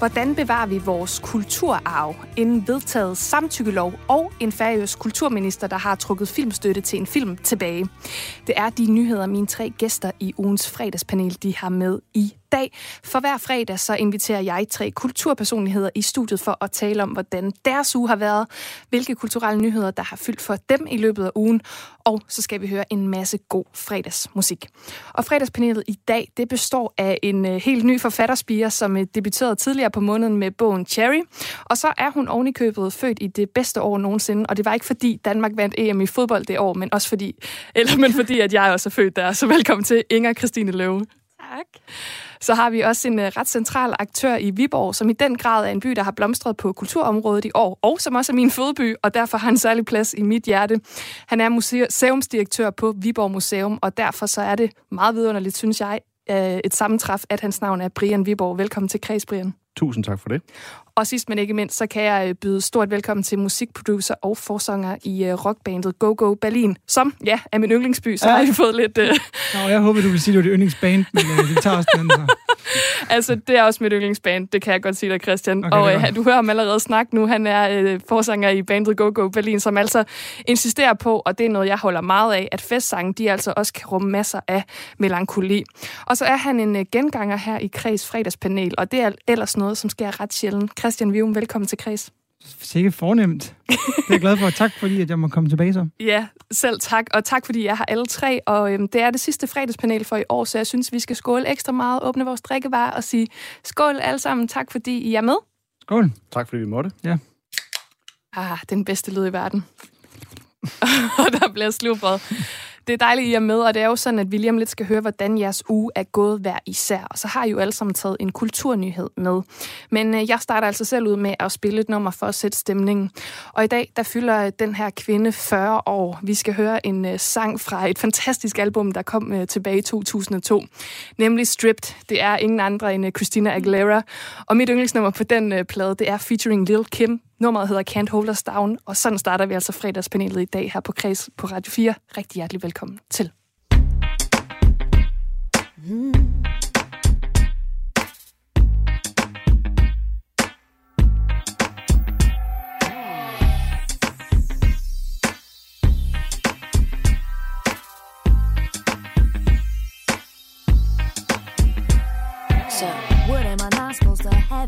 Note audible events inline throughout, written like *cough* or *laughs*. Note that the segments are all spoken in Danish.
Hvordan bevarer vi vores kulturarv? En vedtaget samtykkelov og en færøsk kulturminister, der har trukket filmstøtte til en film tilbage. Det er de nyheder, mine tre gæster i ugens fredagspanel de har med i dag. For hver fredag så inviterer jeg tre kulturpersonligheder i studiet for at tale om, hvordan deres uge har været, hvilke kulturelle nyheder, der har fyldt for dem i løbet af ugen, og så skal vi høre en masse god fredagsmusik. Og fredagspanelet i dag, det består af en øh, helt ny forfatterspire, som øh, debuterede tidligere på måneden med bogen Cherry. Og så er hun ovenikøbet født i det bedste år nogensinde, og det var ikke fordi Danmark vandt EM i fodbold det år, men også fordi, *laughs* eller men fordi, at jeg også er født der. Så velkommen til Inger Christine Løve. Tak. Så har vi også en øh, ret central aktør i Viborg, som i den grad er en by, der har blomstret på kulturområdet i år, og som også er min fødeby, og derfor har en særlig plads i mit hjerte. Han er museumsdirektør på Viborg Museum, og derfor så er det meget vidunderligt, synes jeg, øh, et sammentræf, at hans navn er Brian Viborg. Velkommen til Kreds, Brian. Tusind tak for det. Og sidst men ikke mindst, så kan jeg byde stort velkommen til musikproducer og forsanger i rockbandet Go Go Berlin, som, ja, er min yndlingsby, så ja. har vi fået lidt... Uh... Nå, jeg håber, du vil sige, at det var dit yndlingsband, men uh, vi tager også den så. *laughs* altså, det er også mit yndlingsband, det kan jeg godt sige dig, Christian. Okay, og uh, du hører ham allerede snakke nu. Han er uh, forsanger i bandet Go Go Berlin, som altså insisterer på, og det er noget, jeg holder meget af, at festsangen, de altså også kan rumme masser af melankoli. Og så er han en uh, genganger her i Kreds fredagspanel, og det er ellers noget, som sker ret sjældent. Christian Vium, velkommen til Kreds. Sikke fornemt. Det er jeg glad for. Tak fordi, at jeg må komme tilbage så. Ja, selv tak. Og tak fordi jeg har alle tre. Og øhm, det er det sidste fredagspanel for i år, så jeg synes, vi skal skåle ekstra meget, åbne vores drikkevarer og sige skål alle sammen. Tak fordi I er med. Skål. Tak fordi vi måtte. Ja. Ah, den bedste lyd i verden. *laughs* og der bliver slubret. Det er dejligt, I er med, og det er jo sådan, at William lidt skal høre, hvordan jeres uge er gået hver især. Og så har I jo alle sammen taget en kulturnyhed med. Men øh, jeg starter altså selv ud med at spille et nummer for at sætte stemningen. Og i dag, der fylder øh, den her kvinde 40 år. Vi skal høre en øh, sang fra et fantastisk album, der kom øh, tilbage i 2002. Nemlig Stripped. Det er ingen andre end øh, Christina Aguilera. Og mit yndlingsnummer på den øh, plade, det er featuring Lil Kim, Nummeret hedder Can't Hold Us Down, og sådan starter vi altså fredagspanelet i dag her på Kreds på Radio 4. Rigtig hjertelig velkommen til. Mm.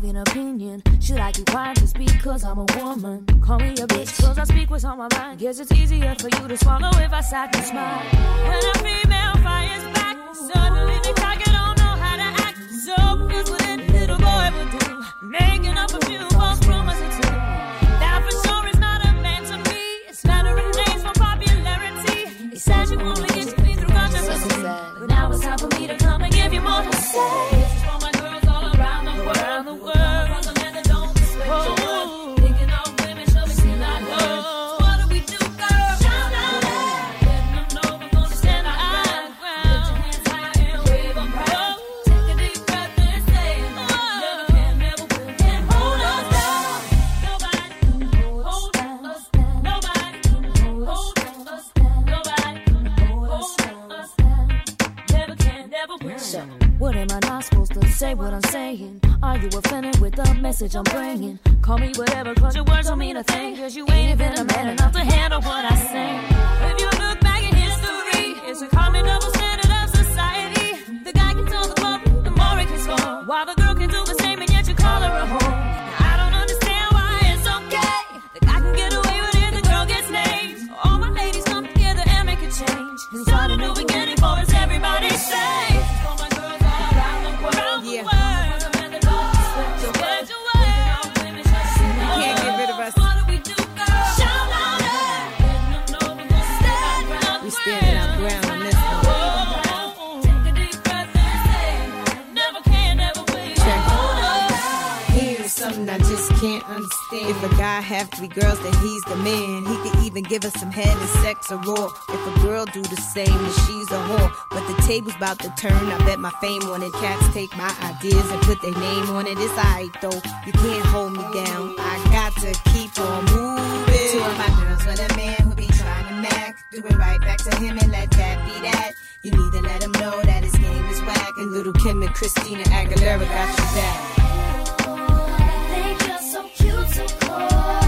Have an opinion. Should I keep quiet just because I'm a woman? Call me a bitch cause I speak what's on my mind. Guess it's easier for you to swallow if I sat and smile. When a female fires back, suddenly they talk don't know how to act. So is what any little boy would do. Making up a few about to turn. I bet my fame on it. Cats take my ideas and put their name on it. It's alright though. You can't hold me down. I got to keep on moving. Two of my girls with a man who be trying to mac. Do it right back to him and let that be that. You need to let him know that his game is whack. And little Kim and Christina Aguilera got you back. Think you're so cute, so coy.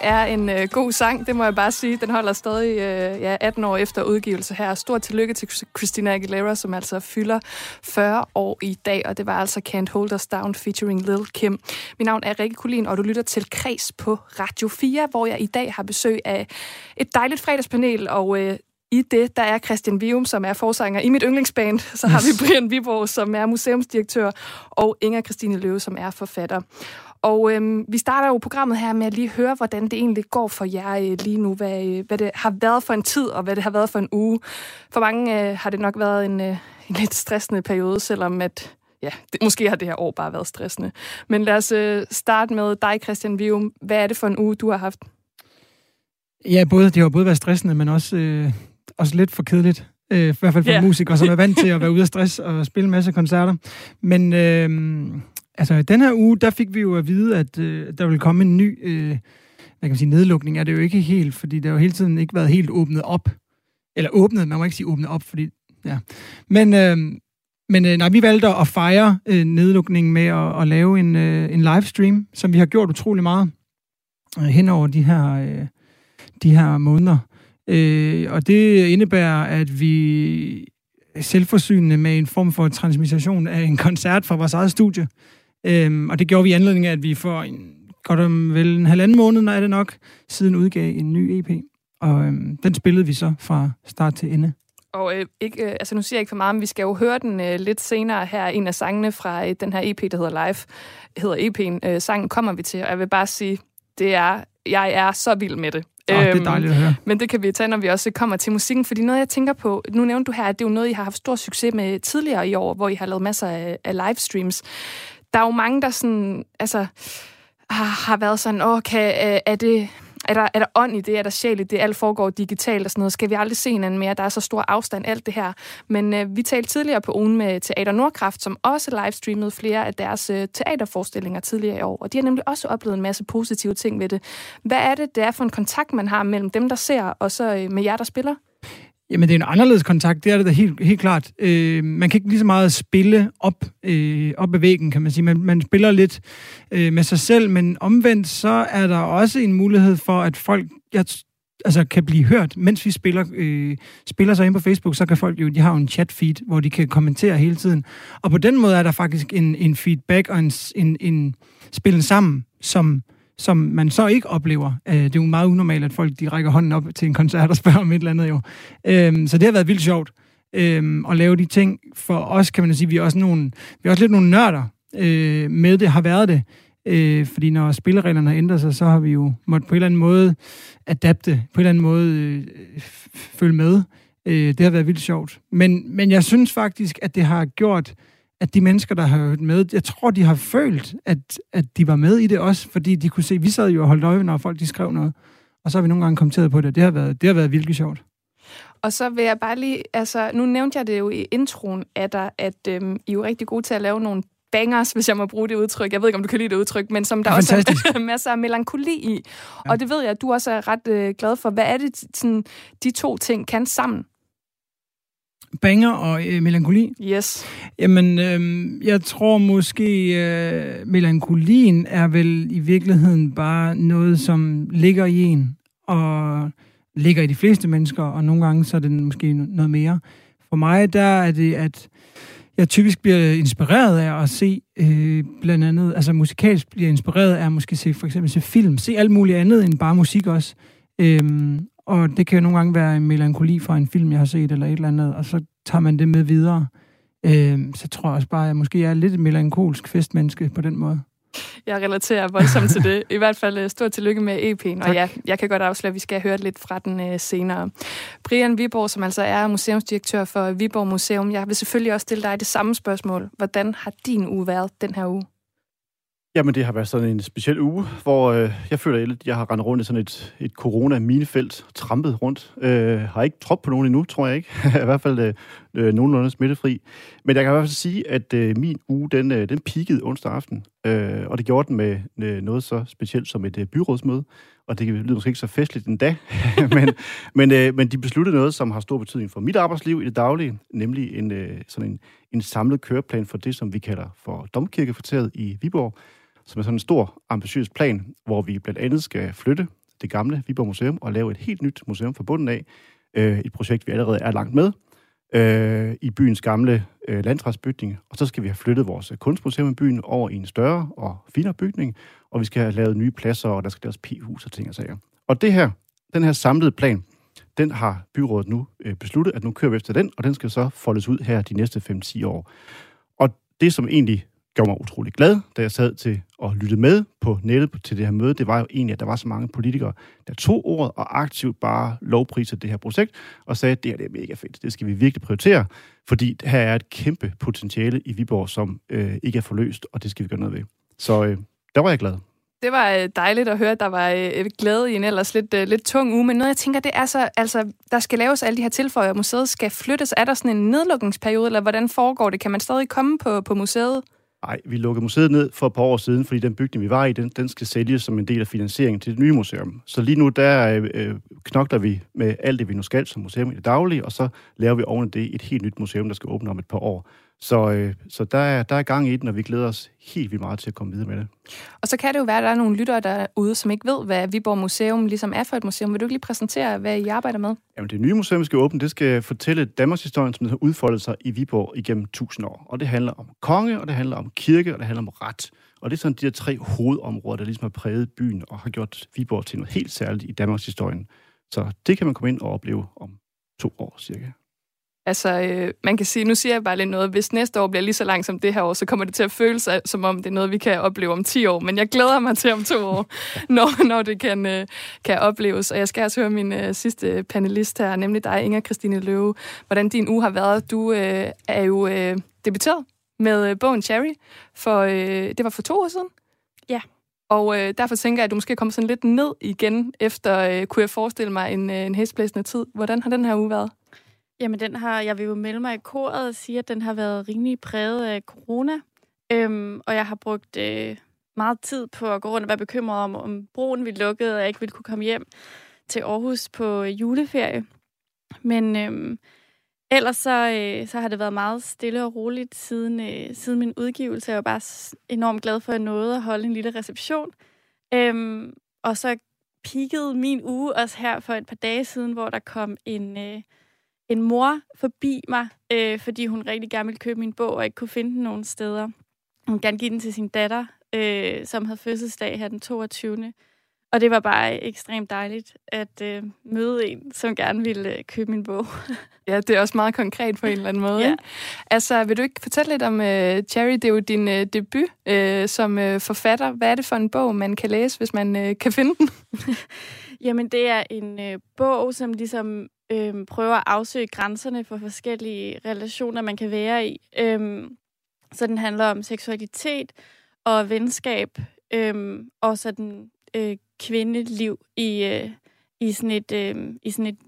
Er en øh, god sang, det må jeg bare sige. Den holder stadig øh, ja, 18 år efter udgivelse her. Stort tillykke til Christina Aguilera, som altså fylder 40 år i dag, og det var altså Can't Hold Us Down featuring Lil Kim. Mit navn er Rikke Kulin, og du lytter til Kreds på Radio 4, hvor jeg i dag har besøg af et dejligt fredagspanel, og øh, i det, der er Christian Vium, som er forsanger i mit yndlingsband. *laughs* Så har vi *laughs* Brian Viborg, som er museumsdirektør, og Inger Christine Løve, som er forfatter. Og øhm, vi starter jo programmet her med at lige høre, hvordan det egentlig går for jer øh, lige nu. Hvad, øh, hvad det har været for en tid, og hvad det har været for en uge. For mange øh, har det nok været en, øh, en lidt stressende periode, selvom at ja, det, måske har det her år bare været stressende. Men lad os øh, starte med dig, Christian Vium. Hvad er det for en uge, du har haft? Ja, både, det har både været stressende, men også, øh, også lidt for kedeligt. Øh, I hvert fald for yeah. musikere, som er vant til at være *laughs* ude af stress og spille en masse koncerter. Men øh, altså, den her uge, der fik vi jo at vide, at øh, der vil komme en ny øh, hvad kan man sige, nedlukning. Er det jo ikke helt, fordi det har jo hele tiden ikke været helt åbnet op. Eller åbnet, man må ikke sige åbnet op, fordi... Ja. Men, øh, men øh, nej, vi valgte at fejre øh, nedlukningen med at, at lave en, øh, en livestream, som vi har gjort utrolig meget øh, hen over de her, øh, de her måneder. Øh, og det indebærer, at vi selvforsynende med en form for transmission af en koncert fra vores eget studie. Øh, og det gjorde vi i anledning af, at vi for en, godt om vel en halvanden måned, når er det nok, siden udgav en ny EP. Og øh, den spillede vi så fra start til ende. Og øh, ikke, øh, altså nu siger jeg ikke for meget, men vi skal jo høre den øh, lidt senere her. En af sangene fra øh, den her EP, der hedder Live, hedder EP'en. Øh, sangen kommer vi til, og jeg vil bare sige, det er, jeg er så vild med det. Oh, det er Øhm, dejligt at høre. Men det kan vi tage, når vi også kommer til musikken, fordi noget, jeg tænker på, nu nævnte du her, at det er jo noget, I har haft stor succes med tidligere i år, hvor I har lavet masser af, af livestreams. Der er jo mange, der sådan, altså, har, har været sådan, åh, kan, øh, er det... Er der, er der ånd i det? Er der sjæl i det? Alt foregår digitalt og sådan noget. Skal vi aldrig se hinanden mere? Der er så stor afstand, alt det her. Men øh, vi talte tidligere på ugen med Teater Nordkraft, som også livestreamede flere af deres øh, teaterforestillinger tidligere i år. Og de har nemlig også oplevet en masse positive ting ved det. Hvad er det, det er for en kontakt, man har mellem dem, der ser, og så øh, med jer, der spiller? Jamen, det er en anderledes kontakt, det er det da helt, helt klart. Øh, man kan ikke lige så meget spille op, øh, op ad væggen, kan man sige. Man, man spiller lidt øh, med sig selv, men omvendt så er der også en mulighed for, at folk jeg, altså, kan blive hørt, mens vi spiller, øh, spiller sig ind på Facebook, så kan folk jo, de har jo en chat-feed, hvor de kan kommentere hele tiden. Og på den måde er der faktisk en, en feedback og en, en, en spillen sammen, som som man så ikke oplever. Øh, Det er jo meget unormalt, at folk de rækker hånden op til en koncert og spørger om et eller andet jo. Øhm, Så det har været vildt sjovt øhm, at lave de ting. For os kan man sige, vi er også, nogle, vi er også lidt nogle nørder øh, med det, har været det. Øh, fordi når spillereglerne har ændret sig, så har vi jo måttet på en eller anden måde adapte, på en eller anden måde øh, følge med. Øh, det har været vildt sjovt. Men, men jeg synes faktisk, at det har gjort, at de mennesker, der har hørt med, jeg tror, de har følt, at, at de var med i det også, fordi de kunne se, vi sad jo og holdt øje, når folk de skrev noget. Og så har vi nogle gange kommenteret på det. Det har været, det har været virkelig sjovt. Og så vil jeg bare lige, altså nu nævnte jeg det jo i introen af dig, at øhm, I er jo rigtig gode til at lave nogle bangers, hvis jeg må bruge det udtryk. Jeg ved ikke, om du kan lide det udtryk, men som der er også fantastisk. er *laughs* masser af melankoli i. Ja. Og det ved jeg, at du også er ret øh, glad for. Hvad er det, sådan, de to ting kan sammen? Banger og øh, melankoli. Yes. Jamen, øh, jeg tror måske, øh, melankolien er vel i virkeligheden bare noget, som ligger i en og ligger i de fleste mennesker, og nogle gange så er det måske noget mere. For mig, der er det, at jeg typisk bliver inspireret af at se øh, blandt andet, altså musikalsk bliver inspireret af at måske se for eksempel se film, se alt muligt andet end bare musik også. Øhm, og det kan jo nogle gange være en melankoli fra en film, jeg har set, eller et eller andet, og så tager man det med videre. Øhm, så tror jeg også bare, at jeg måske er lidt et melankolsk festmenneske på den måde. Jeg relaterer voldsomt til *laughs* det. I hvert fald øh, stort tillykke med EP'en, og ja, jeg kan godt afsløre, at vi skal høre lidt fra den uh, senere. Brian Viborg, som altså er museumsdirektør for Viborg Museum, jeg vil selvfølgelig også stille dig det samme spørgsmål. Hvordan har din uge været den her uge? Jamen, det har været sådan en speciel uge, hvor øh, jeg føler, at jeg har rendt rundt i sådan et, et corona-minefelt, trampet rundt. Øh, har ikke trop på nogen endnu, tror jeg ikke. *laughs* I hvert fald øh, øh, nogenlunde smittefri. Men jeg kan i hvert fald sige, at øh, min uge, den, øh, den peakede onsdag aften. Øh, og det gjorde den med øh, noget så specielt som et øh, byrådsmøde. Og det lyder måske ikke så festligt endda, *laughs* men, men, øh, men de besluttede noget, som har stor betydning for mit arbejdsliv i det daglige, nemlig en, øh, sådan en, en samlet køreplan for det, som vi kalder for Domkirkekvarteret i Viborg som er sådan en stor, ambitiøs plan, hvor vi blandt andet skal flytte det gamle Viborg Museum og lave et helt nyt museum fra bunden af. Øh, et projekt, vi allerede er langt med øh, i byens gamle øh, landtræsbygning. Og så skal vi have flyttet vores øh, kunstmuseum i byen over i en større og finere bygning, og vi skal have lavet nye pladser, og der skal laves p-hus og ting og sager. Og det her, den her samlede plan, den har byrådet nu øh, besluttet, at nu kører vi efter den, og den skal så foldes ud her de næste 5-10 år. Og det, som egentlig gjorde mig utrolig glad, da jeg sad til at lytte med på nettet til det her møde, det var jo egentlig, at der var så mange politikere, der tog ordet og aktivt bare lovpriser det her projekt, og sagde, at det her det er mega fedt, det skal vi virkelig prioritere, fordi her er et kæmpe potentiale i Viborg, som øh, ikke er forløst, og det skal vi gøre noget ved. Så øh, der var jeg glad. Det var øh, dejligt at høre, at der var øh, glæde i en ellers lidt, øh, lidt tung uge. Men noget, jeg tænker, det er så, altså, der skal laves alle de her tilføjer, museet skal flyttes. Er der sådan en nedlukningsperiode, eller hvordan foregår det? Kan man stadig komme på, på museet? Nej, vi lukkede museet ned for et par år siden, fordi den bygning, vi var i, den, den skal sælges som en del af finansieringen til det nye museum. Så lige nu, der øh, knokler vi med alt det, vi nu skal som museum i det daglige, og så laver vi oven det et helt nyt museum, der skal åbne om et par år. Så, øh, så der, er, der er gang i den, og vi glæder os helt vildt meget til at komme videre med det. Og så kan det jo være, at der er nogle lyttere derude, som ikke ved, hvad Viborg Museum ligesom er for et museum. Vil du ikke lige præsentere, hvad I arbejder med? Jamen, det nye museum, vi skal åbne, det skal fortælle Danmarks historie, som har udfoldet sig i Viborg igennem tusind år. Og det handler om konge, og det handler om kirke, og det handler om ret. Og det er sådan de her tre hovedområder, der ligesom har præget byen og har gjort Viborg til noget helt særligt i Danmarks historie. Så det kan man komme ind og opleve om to år cirka. Altså, øh, man kan sige, nu siger jeg bare lidt noget, hvis næste år bliver lige så langt som det her år, så kommer det til at føles som om det er noget, vi kan opleve om 10 år. Men jeg glæder mig til om to år, *laughs* når, når det kan, øh, kan opleves. Og jeg skal også høre min øh, sidste panelist her, nemlig dig, Inger Christine Løve, hvordan din uge har været. Du øh, er jo øh, debuteret med øh, bogen Cherry, for øh, det var for to år siden. Ja. Og øh, derfor tænker jeg, at du måske kommer sådan lidt ned igen, efter, øh, kunne jeg forestille mig, en, øh, en hestblæsende tid. Hvordan har den her uge været? Jamen, den har, jeg vil jo melde mig i koret og sige, at den har været rimelig præget af corona. Øhm, og jeg har brugt øh, meget tid på at gå rundt og være bekymret om, om broen ville lukke, og jeg ikke ville kunne komme hjem til Aarhus på øh, juleferie. Men øhm, ellers så, øh, så har det været meget stille og roligt siden, øh, siden min udgivelse. Jeg var bare enormt glad for, at jeg nåede at holde en lille reception. Øhm, og så peakede min uge også her for et par dage siden, hvor der kom en... Øh, en mor forbi mig, øh, fordi hun rigtig gerne ville købe min bog og ikke kunne finde den nogen steder. Hun gerne give den til sin datter, øh, som havde fødselsdag her den 22. Og det var bare ekstremt dejligt at øh, møde en, som gerne ville øh, købe min bog. *laughs* ja, det er også meget konkret på en eller anden måde. ja. Ikke? Altså, vil du ikke fortælle lidt om øh, Cherry? Det er jo din øh, debut øh, som øh, forfatter. Hvad er det for en bog, man kan læse, hvis man øh, kan finde den? *laughs* Jamen, det er en øh, bog, som ligesom øh, prøver at afsøge grænserne for forskellige relationer, man kan være i. Øh, så den handler om seksualitet og venskab, øh, og sådan øh, kvindeliv i, øh, i sådan et, øh, i sådan et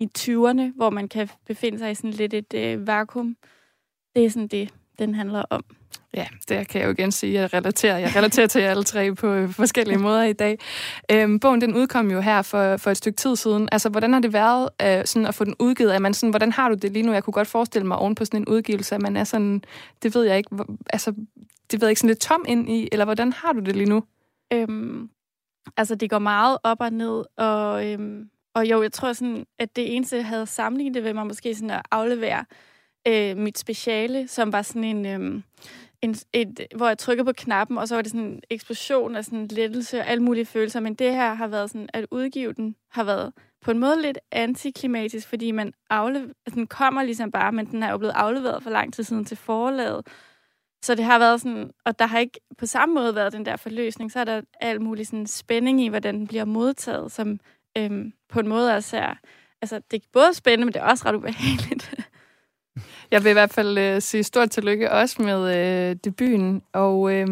i 20'erne, hvor man kan befinde sig i sådan lidt et øh, vakuum. Det er sådan det, den handler om. Ja, det kan jeg jo igen sige. Jeg relaterer, jeg relaterer til alle tre på øh, forskellige måder i dag. Øhm, bogen den udkom jo her for, for et stykke tid siden. Altså, hvordan har det været øh, sådan at få den udgivet? Er man sådan, hvordan har du det lige nu? Jeg kunne godt forestille mig oven på sådan en udgivelse, at man er sådan, det ved jeg ikke, altså, det ved jeg ikke, sådan lidt tom ind i, eller hvordan har du det lige nu? Øhm, altså, det går meget op og ned, og øhm, og jo, jeg tror sådan, at det eneste, jeg havde sammenlignet det ved mig, måske sådan at aflevere øh, mit speciale, som var sådan en... Øh, en, et, hvor jeg trykkede på knappen, og så var det sådan en eksplosion af sådan lettelse og alle mulige følelser. Men det her har været sådan, at udgive den har været på en måde lidt antiklimatisk, fordi man aflever, altså den kommer ligesom bare, men den er jo blevet afleveret for lang tid siden til forlaget. Så det har været sådan, og der har ikke på samme måde været den der forløsning, så er der alt mulig sådan spænding i, hvordan den bliver modtaget, som øhm, på en måde også er, altså det er både spændende, men det er også ret ubehageligt. *laughs* Jeg vil i hvert fald øh, sige stort tillykke også med øh, debuten, og øh,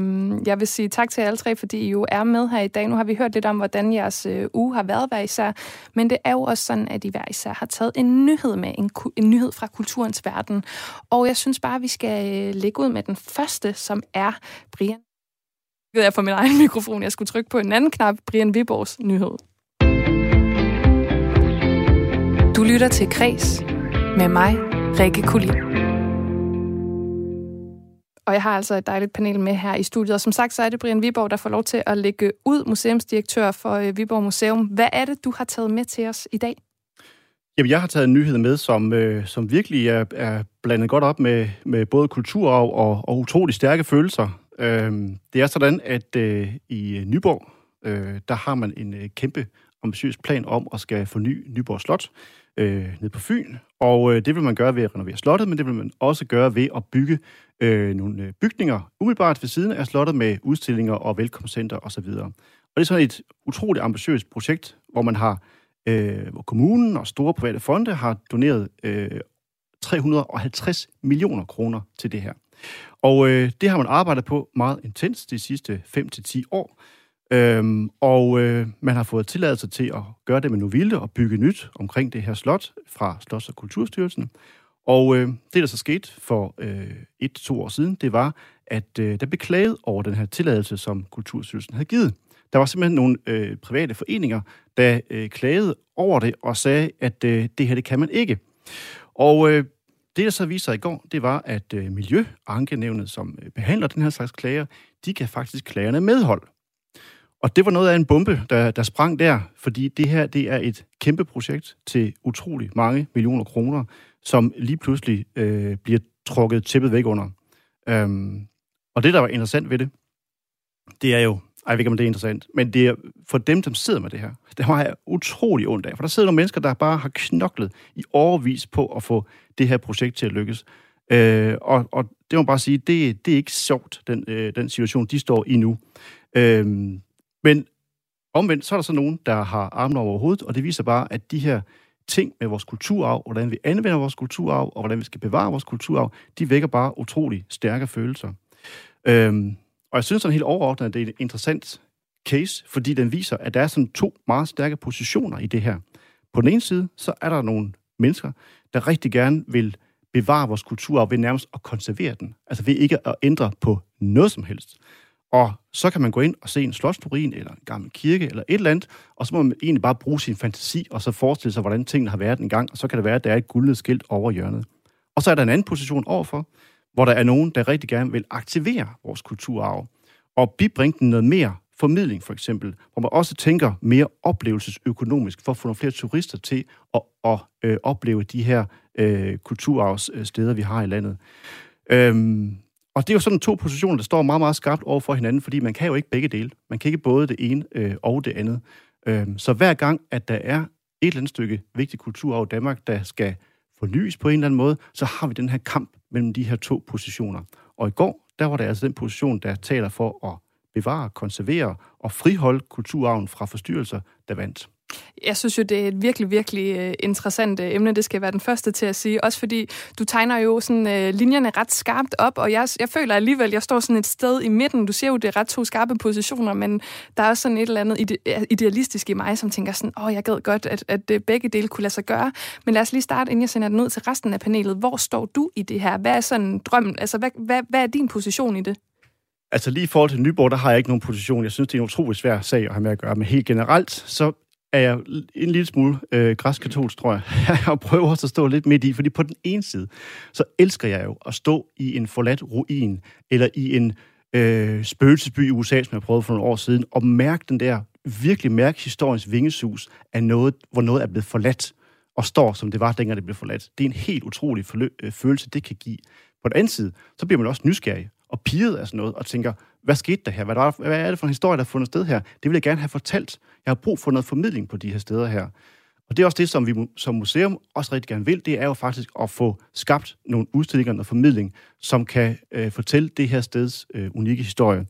jeg vil sige tak til alle tre, fordi I jo er med her i dag. Nu har vi hørt lidt om, hvordan jeres øh, uge har været hver især, men det er jo også sådan, at I hver især har taget en nyhed med, en, en nyhed fra kulturens verden. Og jeg synes bare, at vi skal øh, lægge ud med den første, som er Brian. Jeg er for min egen *laughs* mikrofon, jeg skulle trykke på en anden knap, Brian Viborgs nyhed. Du lytter til Kres med mig, Rikke Kulin. Og jeg har altså et dejligt panel med her i studiet. Og som sagt, så er det Brian Viborg, der får lov til at lægge ud museumsdirektør for øh, Viborg Museum. Hvad er det, du har taget med til os i dag? Jamen, jeg har taget en nyhed med, som, øh, som virkelig er, er blandet godt op med, med både kulturarv og, og utrolig stærke følelser. Øh, det er sådan, at øh, i øh, Nyborg, øh, der har man en øh, kæmpe ambitiøs plan om at skal forny Nyborg Slot øh, ned på Fyn. Og øh, det vil man gøre ved at renovere slottet, men det vil man også gøre ved at bygge øh, nogle øh, bygninger umiddelbart ved siden af slottet med udstillinger og velkomstcenter osv. Og det er sådan et utroligt ambitiøst projekt, hvor man har, øh, hvor kommunen og store private fonde har doneret øh, 350 millioner kroner til det her. Og øh, det har man arbejdet på meget intens de sidste 5-10 år. Øhm, og øh, man har fået tilladelse til at gøre det med Novilde og bygge nyt omkring det her slot fra Slots- og Kulturstyrelsen. Og øh, det, der så skete for øh, et til to år siden, det var, at øh, der blev klaget over den her tilladelse, som Kulturstyrelsen havde givet. Der var simpelthen nogle øh, private foreninger, der øh, klagede over det og sagde, at øh, det her, det kan man ikke. Og øh, det, der så viste sig i går, det var, at øh, Miljøankenævnet, som øh, behandler den her slags klager, de kan faktisk klagerne medhold. Og det var noget af en bombe, der, der sprang der, fordi det her det er et kæmpe projekt til utrolig mange millioner kroner, som lige pludselig øh, bliver trukket tæppet væk under. Øhm, og det, der var interessant ved det, det er jo, ej, jeg ved ikke, om det er interessant, men det er for dem, der sidder med det her, det var jeg utrolig ondt af, for der sidder nogle mennesker, der bare har knoklet i overvis på at få det her projekt til at lykkes. Øh, og, og det må man bare sige, det, det er ikke sjovt, den, øh, den situation, de står i nu. Øh, men omvendt, så er der så nogen, der har armene over hovedet, og det viser bare, at de her ting med vores kulturarv, hvordan vi anvender vores kulturarv, og hvordan vi skal bevare vores kulturarv, de vækker bare utrolig stærke følelser. Øhm, og jeg synes sådan helt overordnet, at det er en interessant case, fordi den viser, at der er sådan to meget stærke positioner i det her. På den ene side, så er der nogle mennesker, der rigtig gerne vil bevare vores kulturarv ved nærmest at konservere den. Altså ved ikke at ændre på noget som helst. Og så kan man gå ind og se en slotsturin, eller en gammel kirke, eller et eller andet, og så må man egentlig bare bruge sin fantasi, og så forestille sig, hvordan tingene har været en gang, og så kan det være, at der er et guldet skilt over hjørnet. Og så er der en anden position overfor, hvor der er nogen, der rigtig gerne vil aktivere vores kulturarv, og bibringe den noget mere formidling for eksempel, hvor man også tænker mere oplevelsesøkonomisk for at få nogle flere turister til at, at øh, opleve de her øh, kulturarvssteder, vi har i landet. Øhm, og det er jo sådan to positioner, der står meget, meget skarpt over for hinanden, fordi man kan jo ikke begge dele. Man kan ikke både det ene øh, og det andet. Øh, så hver gang, at der er et eller andet stykke vigtig kultur over Danmark, der skal fornyes på en eller anden måde, så har vi den her kamp mellem de her to positioner. Og i går, der var det altså den position, der taler for at bevare, konservere og friholde kulturarven fra forstyrrelser, der vandt. Jeg synes jo, det er et virkelig, virkelig øh, interessant øh, emne, det skal være den første til at sige. Også fordi du tegner jo sådan øh, linjerne ret skarpt op, og jeg, jeg føler alligevel, jeg står sådan et sted i midten. Du ser jo, det er ret to skarpe positioner, men der er også sådan et eller andet ide, idealistisk i mig, som tænker sådan, åh, oh, jeg gad godt, at, at øh, begge dele kunne lade sig gøre. Men lad os lige starte, inden jeg sender den ud til resten af panelet. Hvor står du i det her? Hvad er sådan drømmen? Altså, hvad, hvad, hvad er din position i det? Altså lige i forhold til Nyborg, der har jeg ikke nogen position. Jeg synes, det er en utrolig svær sag at have med at gøre. Men helt generelt, så er jeg en lille smule øh, græskatolsk, tror jeg, *laughs* og prøver også at stå lidt midt i, fordi på den ene side, så elsker jeg jo at stå i en forladt ruin, eller i en øh, spøgelsesby i USA, som jeg prøvede for nogle år siden, og mærke den der virkelig mærke historiens vingesus af noget, hvor noget er blevet forladt, og står, som det var, dengang det blev forladt. Det er en helt utrolig forlø- øh, følelse, det kan give. På den anden side, så bliver man også nysgerrig og piret af sådan noget, og tænker, hvad skete der her? Hvad, der, hvad er det for en historie, der har fundet sted her? Det vil jeg gerne have fortalt. Jeg har brug for noget formidling på de her steder her. Og det er også det, som vi som museum også rigtig gerne vil, det er jo faktisk at få skabt nogle udstillinger og formidling, som kan øh, fortælle det her steds øh, unikke historie.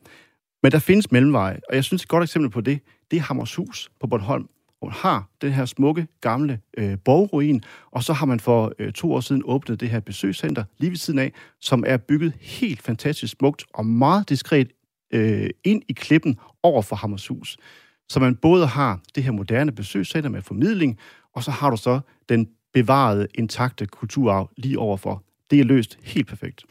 Men der findes mellemveje, og jeg synes et godt eksempel på det, det er Hammershus på Bornholm, hvor man har den her smukke, gamle øh, borgruin, og så har man for øh, to år siden åbnet det her besøgscenter lige ved siden af, som er bygget helt fantastisk smukt og meget diskret øh, ind i klippen over for Hammershus. Så man både har det her moderne besøgscenter med formidling, og så har du så den bevarede, intakte kulturarv lige overfor. Det er løst helt perfekt.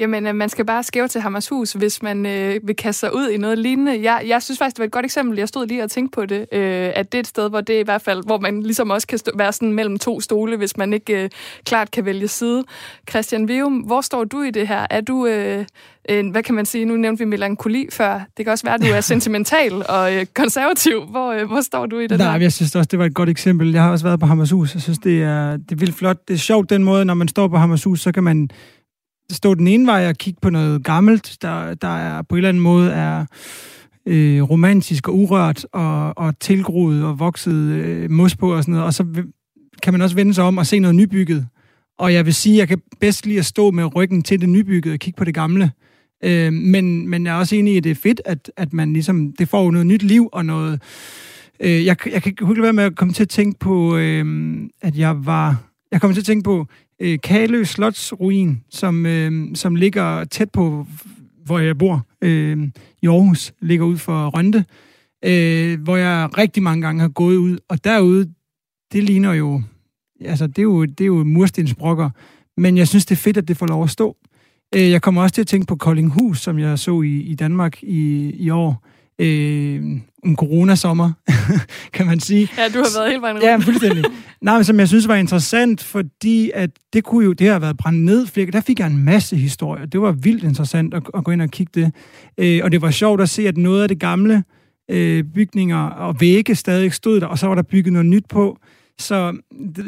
Jamen, øh, man skal bare skæve til Hammershus, hvis man øh, vil kaste sig ud i noget lignende. Jeg, jeg synes faktisk, det var et godt eksempel. Jeg stod lige og tænkte på det, øh, at det er et sted, hvor det i hvert fald, hvor man ligesom også kan stå, være sådan mellem to stole, hvis man ikke øh, klart kan vælge side. Christian Vium, hvor står du i det her? Er du, øh, en, hvad kan man sige, nu nævnte vi melankoli før. Det kan også være, at du er sentimental *laughs* og øh, konservativ. Hvor, øh, hvor står du i det Nej, jeg synes også, det var et godt eksempel. Jeg har også været på Hammershus. Jeg synes, det er, det er vildt flot. Det er sjovt den måde, når man står på Hammershus, så kan man stå den ene vej og kigge på noget gammelt, der, der er på en eller anden måde er øh, romantisk og urørt og, og tilgroet og vokset øh, mos på og sådan noget. Og så kan man også vende sig om og se noget nybygget. Og jeg vil sige, at jeg kan bedst lide at stå med ryggen til det nybyggede og kigge på det gamle. Øh, men, men jeg er også enig i, at det er fedt, at, at man ligesom, det får noget nyt liv og noget... Øh, jeg, jeg kan ikke være med at komme til at tænke på, øh, at jeg var... Jeg kommer til at tænke på øh, Kalø Slotsruin, som, øh, som ligger tæt på, hvor jeg bor, øh, i Aarhus, ligger ud for Rønte, øh, hvor jeg rigtig mange gange har gået ud, og derude, det ligner jo, altså det er jo, det er jo murstensbrokker, men jeg synes, det er fedt, at det får lov at stå. Øh, jeg kommer også til at tænke på Koldinghus, som jeg så i, i Danmark i, i år, øh, en coronasommer, *laughs* kan man sige. Ja, du har været helt vejen rundt. Ja, fuldstændig. Nej, men som jeg synes var interessant, fordi at det kunne jo, det har været brændt ned flere, der fik jeg en masse historier. Det var vildt interessant at, at gå ind og kigge det. Øh, og det var sjovt at se, at noget af det gamle øh, bygninger og vægge stadig stod der, og så var der bygget noget nyt på. Så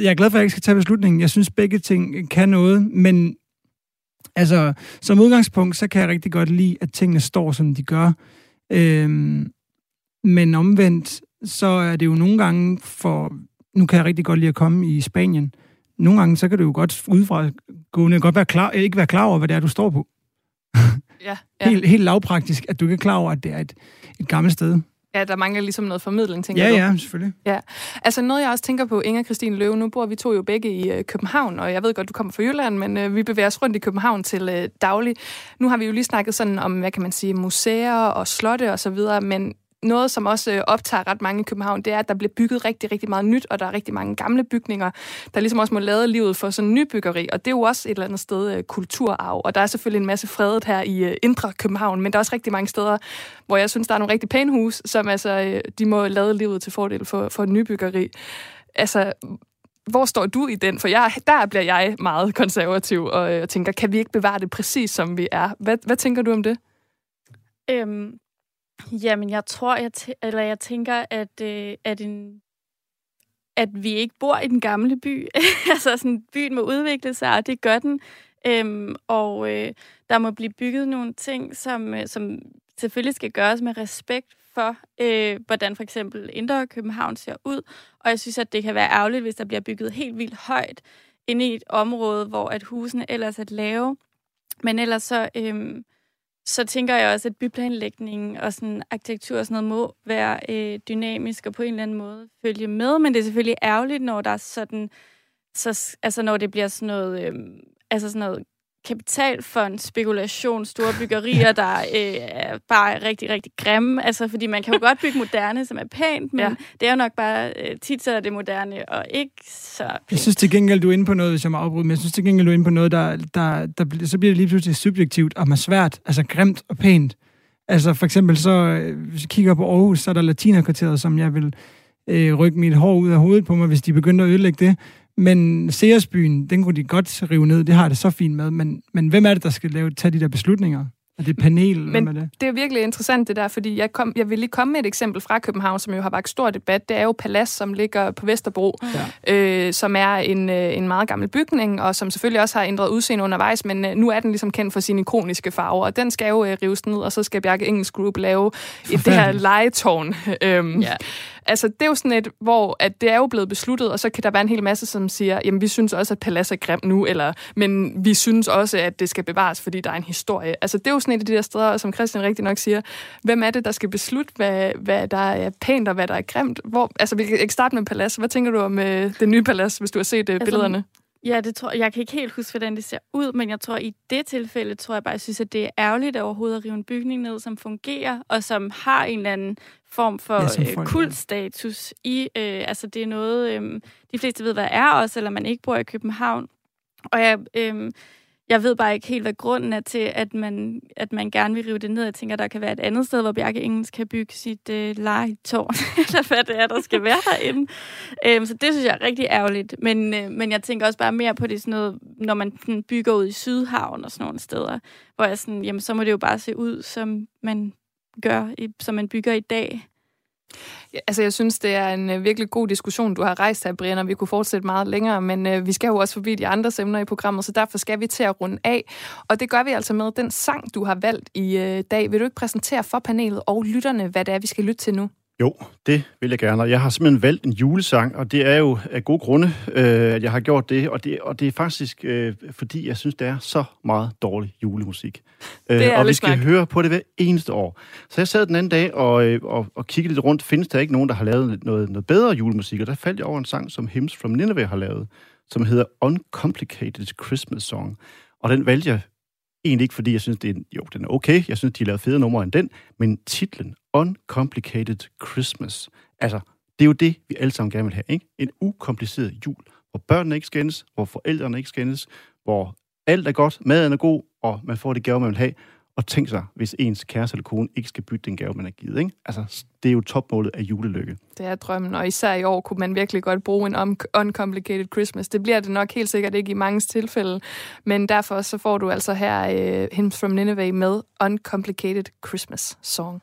jeg er glad for, at jeg ikke skal tage beslutningen. Jeg synes, begge ting kan noget, men altså, som udgangspunkt, så kan jeg rigtig godt lide, at tingene står, som de gør. Øhm, men omvendt, så er det jo nogle gange for... Nu kan jeg rigtig godt lide at komme i Spanien. Nogle gange, så kan du jo godt udefra gående godt være klar, ikke være klar over, hvad det er, du står på. *laughs* Ja, ja. Helt, helt lavpraktisk, at du ikke er klar over, at det er et, et gammelt sted. Ja, der mangler ligesom noget formidling, tænker Ja, du? ja, selvfølgelig. Ja, altså noget jeg også tænker på, Inger Christine Løve, nu bor vi to jo begge i øh, København, og jeg ved godt, du kommer fra Jylland, men øh, vi bevæger os rundt i København til øh, daglig. Nu har vi jo lige snakket sådan om, hvad kan man sige, museer og slotte og så videre, men noget, som også øh, optager ret mange i København, det er, at der bliver bygget rigtig, rigtig meget nyt, og der er rigtig mange gamle bygninger, der ligesom også må lade livet for sådan nybyggeri, og det er jo også et eller andet sted øh, kulturarv, og der er selvfølgelig en masse fredet her i øh, indre København, men der er også rigtig mange steder, hvor jeg synes, der er nogle rigtig pæne hus, som altså, de må lade livet til fordel for, for nybyggeri. Altså, hvor står du i den? For jeg, der bliver jeg meget konservativ og og tænker, kan vi ikke bevare det præcis, som vi er? Hvad, hvad tænker du om det? Øhm, jamen, jeg tror, jeg, eller jeg tænker, at, øh, at, en, at vi ikke bor i den gamle by. *laughs* altså, sådan, byen må udvikle sig, og det gør den. Øhm, og øh, der må blive bygget nogle ting, som, øh, som selvfølgelig skal gøres med respekt for, øh, hvordan for eksempel Indre København ser ud. Og jeg synes, at det kan være ærgerligt, hvis der bliver bygget helt vildt højt inde i et område, hvor at husene ellers er lave. Men ellers så, øh, så tænker jeg også, at byplanlægning og sådan arkitektur og sådan noget må være øh, dynamisk og på en eller anden måde følge med. Men det er selvfølgelig ærgerligt, når der er sådan, så, altså når det bliver sådan noget, øh, altså sådan noget kapitalfond, spekulation, store byggerier, der øh, er bare rigtig, rigtig grimme. Altså, fordi man kan jo godt bygge moderne, som er pænt, men Ja. det er jo nok bare øh, tit så er det moderne, og ikke så pænt. Jeg synes til gengæld, du er inde på noget, hvis jeg må afbryde, men jeg synes til gengæld, du er inde på noget, der, der, der, bliver- så bliver det lige pludselig subjektivt og med svært, altså grimt og pænt. Altså for eksempel så, øh, hvis jeg kigger på Aarhus, så er der latinerkvarteret, som jeg vil øh, rykke mit hår ud af hovedet på mig, hvis de begyndte at ødelægge det. Men Seersbyen, den kunne de godt rive ned, det har jeg det så fint med. Men, men hvem er det, der skal lave, tage de der beslutninger? Og det er panel, Men hvad er det? det er virkelig interessant det der, fordi jeg, kom, jeg vil lige komme med et eksempel fra København, som jo har vagt stor debat. Det er jo Palas, som ligger på Vesterbro, ja. øh, som er en, øh, en meget gammel bygning, og som selvfølgelig også har ændret udseende undervejs, men øh, nu er den ligesom kendt for sine ikoniske farver, og den skal jo øh, rives ned, og så skal Bjarke Engels Group lave et, det her legetårn. *laughs* øhm, Ja. Altså, det er jo sådan et, hvor at det er jo blevet besluttet, og så kan der være en hel masse, som siger, jamen, vi synes også, at Palas er grim nu, eller, men vi synes også, at det skal bevares, fordi der er en historie. Altså, det er jo sådan et af de der steder, som Christian rigtig nok siger, hvem er det, der skal beslutte, hvad, hvad der er pænt og hvad der er grimt? Hvor, altså, vi kan ikke starte med Palas. Hvad tænker du om øh, det nye Palas, hvis du har set øh, Altså, billederne? Ja, det tror jeg. Jeg kan ikke helt huske, hvordan det ser ud, men jeg tror, i det tilfælde, tror jeg bare, jeg synes, at det er ærgerligt at overhovedet at rive en bygning ned, som fungerer, og som har en eller anden form for Ja, øh, kultstatus i. Øh, altså, det er noget, øh, de fleste ved, hvad er også, eller man ikke bor i København. Og jeg, øh, jeg ved bare ikke helt, hvad grunden er til, at man, at man gerne vil rive det ned. Jeg tænker, der kan være et andet sted, hvor Bjarke Engels kan bygge sit øh, legetårn, *laughs* eller hvad det er, der skal være derinde. Øhm, så det synes jeg er rigtig ærgerligt. Men, øh, men jeg tænker også bare mere på det sådan noget, når man sådan bygger ud i Sydhavn og sådan nogle steder, hvor jeg sådan, jamen så må det jo bare se ud, som man gør, i, som man bygger i dag. Ja, altså, jeg synes, det er en øh, virkelig god diskussion, du har rejst her, Brian, og vi kunne fortsætte meget længere, men øh, vi skal jo også forbi de andre emner i programmet, så derfor skal vi til at runde af. Og det gør vi altså med den sang, du har valgt i øh, dag. Vil du ikke præsentere for panelet og lytterne, hvad det er, vi skal lytte til nu? Jo, det vil jeg gerne. Jeg har simpelthen valgt en julesang, og det er jo af gode grunde, øh, at jeg har gjort det. Og det, og det er faktisk, øh, fordi jeg synes, det er så meget dårlig julemusik. Øh, og vi skal snak. høre på det hver eneste år. Så jeg sad den anden dag og, øh, og, og kiggede lidt rundt. Findes der ikke nogen, der har lavet noget, noget bedre julemusik? Og der faldt jeg over en sang, som Hymns from Nineveh har lavet, som hedder Uncomplicated Christmas Song. Og den valgte jeg egentlig ikke, fordi jeg synes, det er, jo, den er okay. Jeg synes, de har lavet fede numre end den. Men titlen, Uncomplicated Christmas, altså, det er jo det, vi alle sammen gerne vil have, ikke? En ukompliceret jul, hvor børnene ikke skændes, hvor forældrene ikke skændes, hvor alt er godt, maden er god, og man får det gave, man vil have. Og tænk sig, hvis ens kæreste eller kone ikke skal bytte den gave, man har givet, ikke? Altså, det er jo topmålet af julelykke. Det er drømmen, og især i år kunne man virkelig godt bruge en un- uncomplicated Christmas. Det bliver det nok helt sikkert ikke i mange tilfælde, men derfor så får du altså her uh, Hymns from Nineveh med Uncomplicated Christmas Song.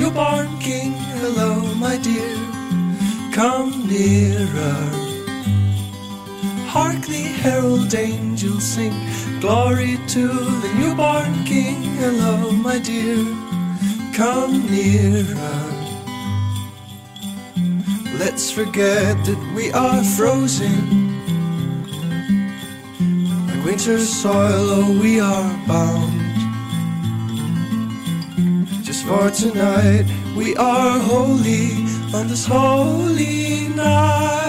angels sing, glory to the newborn King. Hello, my dear, come nearer. Let's forget that we are frozen. Like winter soil, oh, we are bound. Just for tonight, we are holy on this holy night.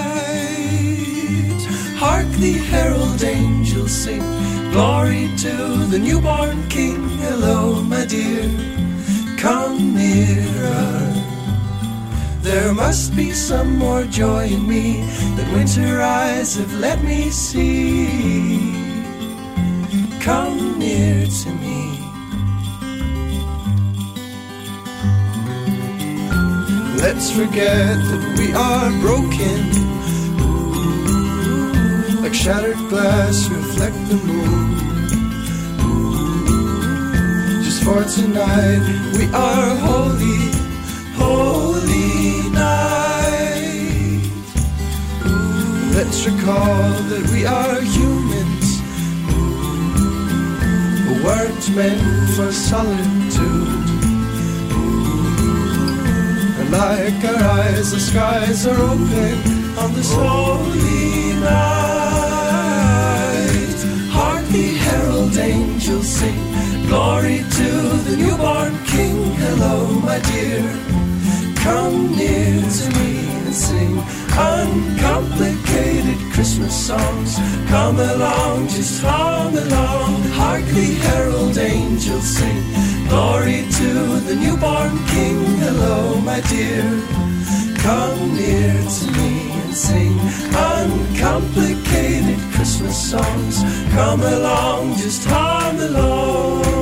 Hark the herald angels sing, glory to the newborn King. Hello, my dear, come nearer. There must be some more joy in me that winter eyes have let me see. Come near to me. Let's forget that we are broken. Shattered glass, reflect the moon. Just for tonight, we are holy, holy night. Let's recall that we are humans, words meant for solitude. And like our eyes, the skies are open on this holy night. Angels sing, glory to the newborn King. Hello, my dear, come near to me and sing uncomplicated Christmas songs. Come along, just hum along. Hark the herald angels sing, glory to the newborn King. Hello, my dear, come near to me sing uncomplicated Christmas songs. Come along, just hum along.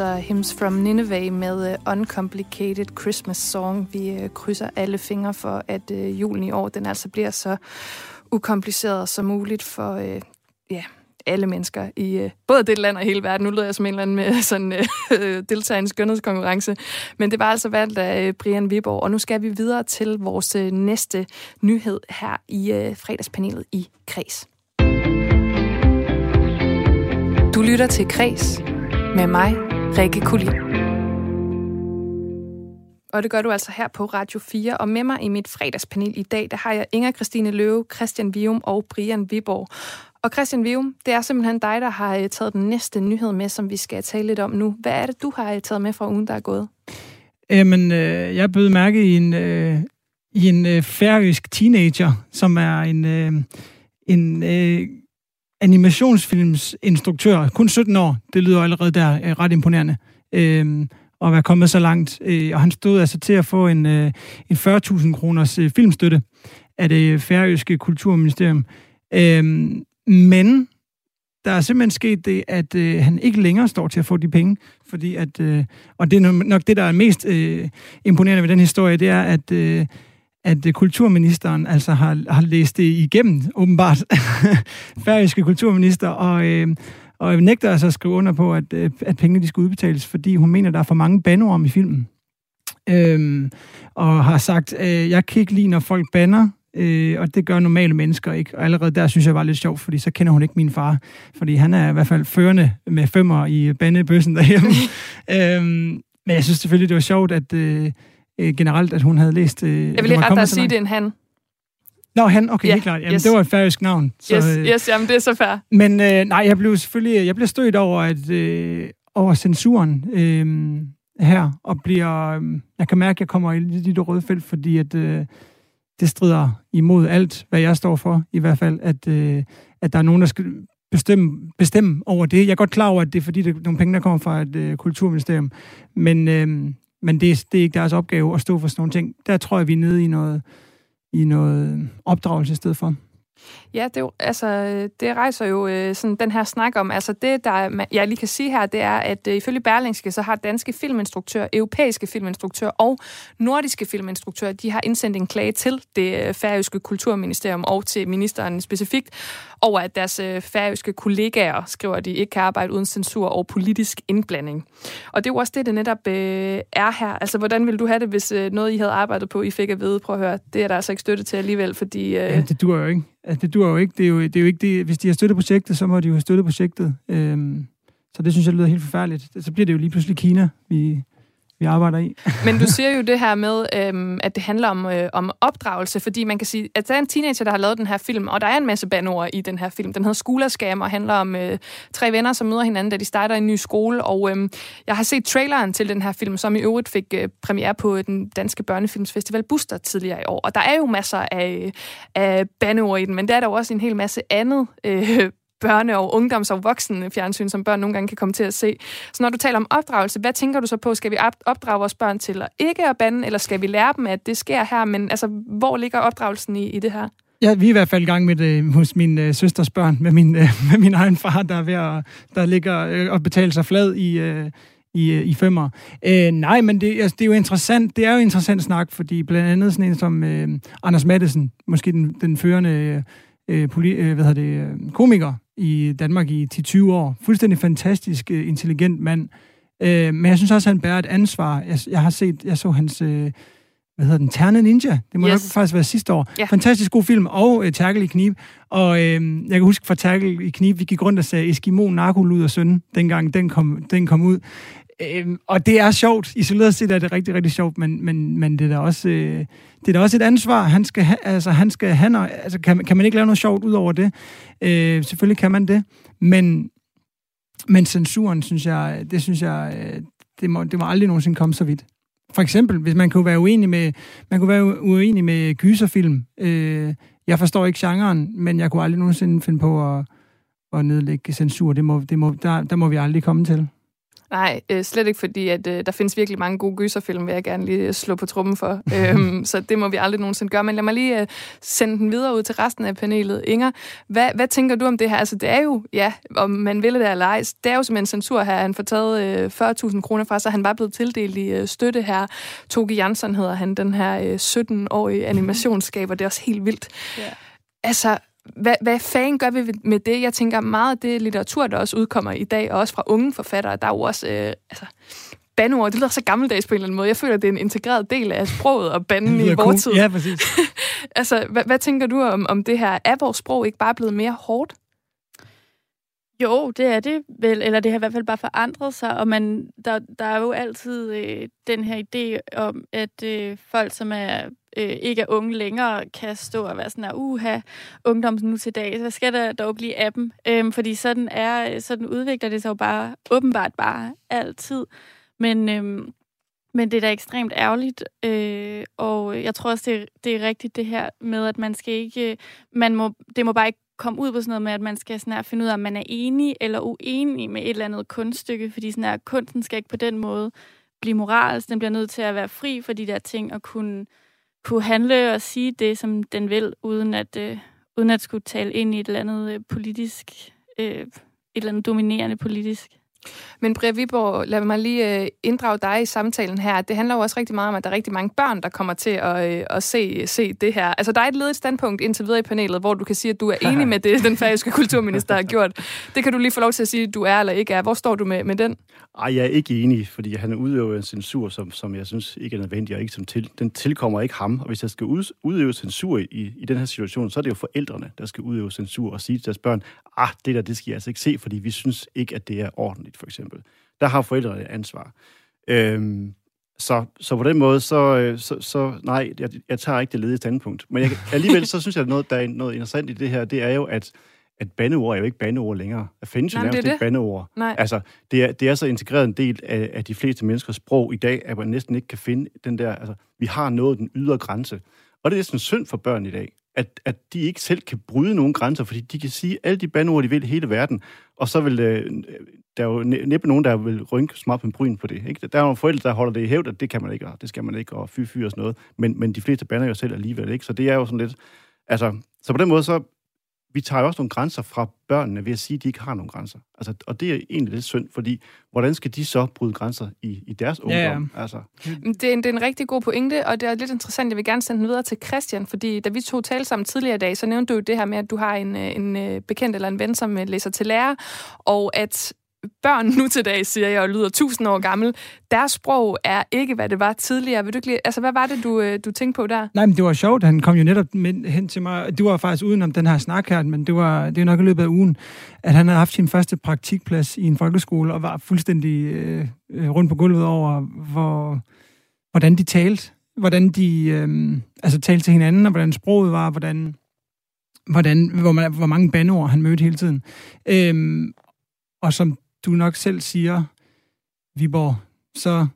Altså Hymns from Nineveh med uh, Uncomplicated Christmas Song. Vi uh, krydser alle fingre for, at uh, julen i år den altså bliver så ukompliceret som muligt for uh, ja, alle mennesker i uh, både det land og hele verden. Nu lyder jeg som en eller anden med sådan *laughs* uh, deltager i en skønhedskonkurrence. Men det var altså valgt af uh, Brian Viborg, og nu skal vi videre til vores uh, næste nyhed her i uh, fredagspanelet i Kreds. Du lytter til Kres med mig, Rikke Kulin. Og det gør du altså her på Radio 4. Og med mig i mit fredagspanel i dag, der har jeg Inger Christine Løve, Christian Vium og Brian Viborg. Og Christian Vium, det er simpelthen dig, der har øh, taget den næste nyhed med, som vi skal tale lidt om nu. Hvad er det, du har øh, taget med fra ugen, der er gået? Jamen, øh, jeg bød mærke i en, øh, i en øh, færøsk teenager, som er en, øh, en øh, animationsfilmsinstruktør, kun 17 år, det lyder allerede der øh, ret imponerende, øh, at være kommet så langt. Øh, og han stod altså til at få en, øh, en 40.000 kroners øh, filmstøtte af det færøske kulturministerium. Øh, men der er simpelthen sket det, at øh, han ikke længere står til at få de penge, fordi at, øh, og det er nok det, der er mest øh, imponerende ved den historie, det er, at øh, at øh, kulturministeren altså har, har læst det igennem, åbenbart, *laughs* færøske kulturminister, og, øh, og nægter altså at skrive under på, at, øh, at pengene de skal udbetales, fordi hun mener, der er for mange banord om i filmen. Øhm, og har sagt, øh, jeg kan ikke lide, når folk banner, øh, og det gør normale mennesker ikke. Og allerede der synes jeg var lidt sjovt, fordi så kender hun ikke min far, fordi han er i hvert fald førende med femmer i bandebøssen derhjemme. *laughs* øhm, men jeg synes selvfølgelig, det var sjovt, at... Øh, øh, generelt, at hun havde læst... Øh, jeg vil lige rette dig at sige, det er en han. Nå, han, okay, ja, helt klart. Jamen, yes. det var et færøsk navn. Så, yes, øh, yes, jamen, det er så fair. Men øh, nej, jeg blev selvfølgelig jeg blev stødt over, at, øh, over censuren øh, her, og bliver... Øh, jeg kan mærke, at jeg kommer i lidt røde felt, fordi at, øh, det strider imod alt, hvad jeg står for, i hvert fald, at, øh, at der er nogen, der skal bestemme, bestemme over det. Jeg er godt klar over, at det er fordi, det er nogle penge, der kommer fra et øh, kulturministerium, men... Øh, men det, det er ikke deres opgave at stå for sådan nogle ting. Der tror jeg, vi er nede i noget, i noget opdragelse i stedet for. Ja, det, jo, altså, det rejser jo øh, sådan den her snak om, altså det, der jeg lige kan sige her, det er, at øh, ifølge Berlingske, så har danske filminstruktører, europæiske filminstruktører og nordiske filminstruktører, de har indsendt en klage til det øh, færøske kulturministerium og til ministeren specifikt, over at deres øh, færøske kollegaer, skriver de, ikke kan arbejde uden censur og politisk indblanding. Og det er jo også det, det netop øh, er her. Altså, hvordan ville du have det, hvis øh, noget, I havde arbejdet på, I fik at vide, prøv at høre, det er der altså ikke støtte til alligevel, fordi... Øh... Ja, det dur jo ikke. Altså, det dur jo ikke. Det er jo, det er jo ikke det. Hvis de har støttet projektet, så må de jo have støttet projektet. Øhm, så det synes jeg lyder helt forfærdeligt. Så bliver det jo lige pludselig Kina, vi, vi arbejder i. *laughs* Men du siger jo det her med, øhm, at det handler om, øh, om opdragelse, fordi man kan sige, at der er en teenager, der har lavet den her film, og der er en masse banord i den her film. Den hedder Skolerskam og handler om øh, tre venner, som møder hinanden, da de starter en ny skole. Og øhm, jeg har set traileren til den her film, som i øvrigt fik øh, premiere på den danske børnefilmsfestival Buster tidligere i år. Og der er jo masser af, øh, af banord i den, men der er der jo også en hel masse andet øh, børne- og ungdoms- og voksne fjernsyn, som børn nogle gange kan komme til at se. Så når du taler om opdragelse, hvad tænker du så på? Skal vi opdrage vores børn til at ikke at bande, eller skal vi lære dem, at det sker her? Men altså, hvor ligger opdragelsen i, i det her? Ja, vi er i hvert fald i gang med det øh, hos min øh, søsters børn, med min, øh, *laughs* med min egen far, der er ved at, der ligger øh, og betale sig flad i, øh, i, øh, i femmer. Øh, nej, men det, altså, det er jo interessant. Det er jo interessant snak, fordi blandt andet sådan en som øh, Anders Mattesen, måske den, den førende øh, øh, poli, øh, hvad hedder det, øh, komiker i Danmark i 10-20 år. Fuldstændig fantastisk, øh, intelligent mand. Øh, men jeg synes også, at han bærer et ansvar. Jeg, jeg har set, jeg så hans, øh, hvad hedder den, Terne Ninja. Det må yes. nok faktisk være sidste år. Yeah. Fantastisk god film, og øh, Terkel i knib. Og øh, jeg kan huske fra Terkel i knib, vi gik rundt og sagde Eskimo, Narkolud og Søn, dengang den kom, den kom ud. Øhm, og det er sjovt. Isoleret set er det rigtig, rigtig sjovt, men, men, men det er da også, øh, det er da også et ansvar. Han skal ha, altså, han skal han, altså, kan, kan man ikke lave noget sjovt ud over det? Øh, selvfølgelig kan man det, men, men censuren, synes jeg, det synes jeg, øh, det må, det må aldrig nogensinde komme så vidt. For eksempel, hvis man kunne være uenig med, man kunne være uenig med gyserfilm. Øh, jeg forstår ikke genren, men jeg kunne aldrig nogensinde finde på at, at nedlægge censur. Det må, det må, der, der må vi aldrig komme til. Nej, øh, slet ikke fordi, at øh, der findes virkelig mange gode gyserfilm, vil jeg gerne lige slå på trummen for. *laughs* øhm, så det må vi aldrig nogensinde gøre. Men lad mig lige øh, sende den videre ud til resten af panelet. Inger, hvad, hvad tænker du om det her? Altså, det er jo, ja, om man vil det eller ej, det er jo simpelthen censur her. Han får taget øh, 40.000 kroner fra sig. Han var blevet tildelt i øh, støtte her. Toge Jansson hedder han, den her øh, 17-årige *laughs* animationsskaber. Det er også helt vildt. Yeah. Altså, hvad, hvad fanden gør vi med det? Jeg tænker meget af det litteratur, der også udkommer i dag, og også fra unge forfattere, der er jo også... Øh, altså, bandeord, det lyder så gammeldags på en eller anden måde. Jeg føler, at det er en integreret del af sproget og banden i vores tid. Ja, præcis. *laughs* altså, hvad, hvad tænker du om, om det her? Er vores sprog ikke bare blevet mere hårdt? Jo, det er det vel, eller det har i hvert fald bare forandret sig, og man, der, der er jo altid øh, den her idé om, at øh, folk, som er øh, ikke er unge længere, kan stå og være sådan her, uha, ungdom nu til dag, hvad skal der dog blive af dem? Øhm, fordi sådan, er, sådan udvikler det sig jo bare, åbenbart bare altid. Men, øhm, men det er da ekstremt ærgerligt, øh, og jeg tror også, det er, det er rigtigt det her med, at man skal ikke, øh, man må, det må bare ikke komme ud på sådan noget med, at man skal sådan her finde ud af, om man er enig eller uenig med et eller andet kunststykke, fordi sådan her, kunsten skal ikke på den måde blive moralsk, den bliver nødt til at være fri for de der ting, og kunne, kunne handle og sige det, som den vil, uden at, øh, uden at skulle tale ind i et eller andet øh, politisk, øh, et eller andet dominerende politisk. Men Bria Viborg, lad mig lige øh, inddrage dig i samtalen her. Det handler jo også rigtig meget om, at der er rigtig mange børn, der kommer til at, øh, at se, se det her. Altså, der er et ledigt standpunkt indtil videre i panelet, hvor du kan sige, at du er enig med det, den færøske kulturminister har gjort. Det kan du lige få lov til at sige, at du er eller ikke er. Hvor står du med, med den? Ej, jeg er ikke enig, fordi han udøver en censur, som, som jeg synes ikke er nødvendig, og ikke som til, den tilkommer ikke ham. Og hvis jeg skal ud, udøve censur i, i den her situation, så er det jo forældrene, der skal udøve censur og sige til deres børn, ah, det der, det skal jeg altså ikke se, fordi vi synes ikke, at det er ordentligt, for eksempel. Der har forældrene et ansvar. Øhm, så, så på den måde, så, øh, så, så nej, jeg, jeg tager ikke det ledige standpunkt. Men jeg, alligevel, så synes jeg, at noget, der er noget interessant i det her, det er jo, at at bandeord er jo ikke bandeord længere. Der findes jo nærmest ikke bandeord. Nej. Altså, det er, det er så integreret en del af, af de fleste menneskers sprog i dag, at man næsten ikke kan finde den der... Altså, vi har nået den ydre grænse. Og det er næsten synd for børn i dag, at, at de ikke selv kan bryde nogen grænser, fordi de kan sige alle de bandeord, de vil i hele verden, og så vil øh, der er jo næppe nogen, der vil rynke smart på bryn på det. Ikke? Der er nogle forældre, der holder det i hævd, at det kan man ikke, og det skal man ikke, og fy, fy og sådan noget. Men, men de fleste bander jo selv alligevel, ikke? Så det er jo sådan lidt... Altså, så på den måde, så vi tager jo også nogle grænser fra børnene ved at sige, at de ikke har nogen grænser. Altså, og det er egentlig lidt synd, fordi hvordan skal de så bryde grænser i, i deres ungdom? Ja, ja. Altså. Det, er en, det er en rigtig god pointe, og det er lidt interessant. Jeg vil gerne sende den videre til Christian, fordi da vi to talte sammen tidligere i dag, så nævnte du det her med, at du har en, en øh, bekendt eller en ven, som øh, læser til lærer, og at børn nu til dag, siger jeg, og lyder tusind år gammel, deres sprog er ikke, hvad det var tidligere. Vil du ikke, altså, hvad var det, du, øh, du tænkte på der? Nej, men det var sjovt. Han kom jo netop hen til mig. Det var faktisk uden om den her snak her, men det var, det var nok i løbet af ugen, at han havde haft sin første praktikplads i en folkeskole, og var fuldstændig øh, øh rundt på gulvet over, hvor, hvordan de talte. Hvordan de øh, altså, talte til hinanden, og hvordan sproget var, hvordan, hvordan, hvor, man, hvor mange bandeord han mødte hele tiden. Øh, og som du nok selv siger, Viborg, så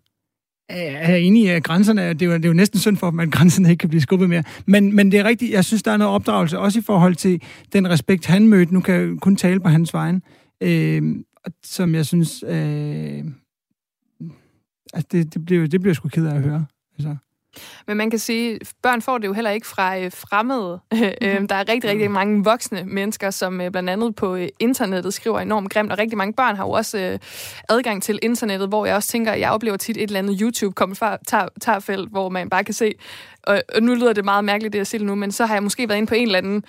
er jeg enig i, at grænserne, det er, jo, det er jo næsten synd for dem, at grænserne ikke kan blive skubbet mere. Men, men det er rigtigt, jeg synes, der er noget opdragelse, også i forhold til den respekt, han mødte. Nu kan jeg kun tale på hans vegne, øh, som jeg synes, øh, altså det, det, bliver, det bliver sgu ked af at høre. Altså. Men man kan sige, at børn får det jo heller ikke fra øh, fremmede. *laughs* Mm-hmm. der er rigtig, rigtig mange voksne mennesker, som øh, blandt andet på øh, internettet skriver enormt grimt, og rigtig mange børn har jo også adgang til internettet, hvor jeg også tænker, at jeg oplever tit et eller andet YouTube-kommentarfelt, hvor man bare kan se, og, og nu lyder det meget mærkeligt, det jeg siger nu, men så har jeg måske været inde på en eller anden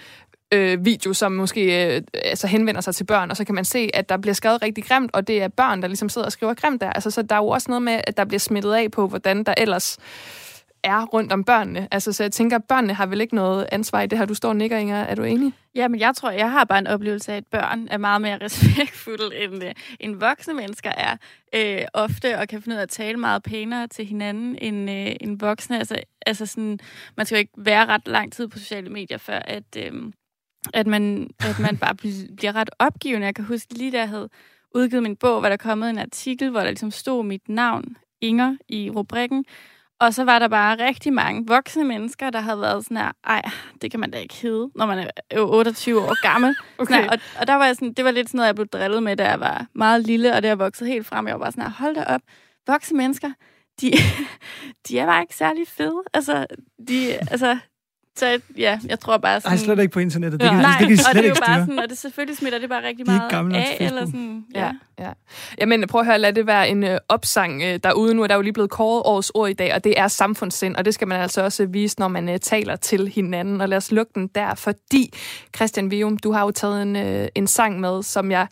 øh, video, som måske øh, altså henvender sig til børn, og så kan man se, at der bliver skrevet rigtig grimt, og det er børn, der ligesom sidder og skriver grimt der. Altså, så der er jo også noget med, at der bliver smittet af på, hvordan der ellers er rundt om børnene. Altså, så jeg tænker, at børnene har vel ikke noget ansvar i det her. Du står og nikker, Inger. Er du enig? Ja, men jeg tror, jeg har bare en oplevelse af, at børn er meget mere *laughs* respektfulde, end, øh, end voksne mennesker er øh, ofte, og kan finde ud af at tale meget pænere til hinanden end, øh, end voksne. Altså, altså sådan, man skal jo ikke være ret lang tid på sociale medier, før at, øh, at, man, at man bare bliver ret opgivende. Jeg kan huske lige, da jeg havde udgivet min bog, var der kommet en artikel, hvor der ligesom stod mit navn, Inger, i rubrikken, og så var der bare rigtig mange voksne mennesker, der havde været sådan her, ej, det kan man da ikke hedde, når man er jo 28 år gammel. *laughs* Okay. Sådan her, og, og der var jeg sådan, det var lidt sådan noget, jeg blev drillet med, da jeg var meget lille, og det er vokset helt frem. Jeg var bare sådan her, hold da op, voksne mennesker, de, *laughs* de er bare ikke særlig fede. Altså, de, altså, så ja, jeg tror bare sådan... Nej, slet ikke på internettet. Det Ja. kan, Nej, det kan I og slet det er jo ikke bare sådan, og det selvfølgelig smitter det bare rigtig er meget gamle af, eller sådan, Ja, ja. Jamen, prøv at høre, lad det være en øh, opsang øh, derude. Nu er der jo lige blevet kåret årets ord i dag, og det er samfundssind, og det skal man altså også vise, når man øh, taler til hinanden. Og lad os lukke den der, fordi, Christian Vium, du har jo taget en, øh, en sang med, som jeg,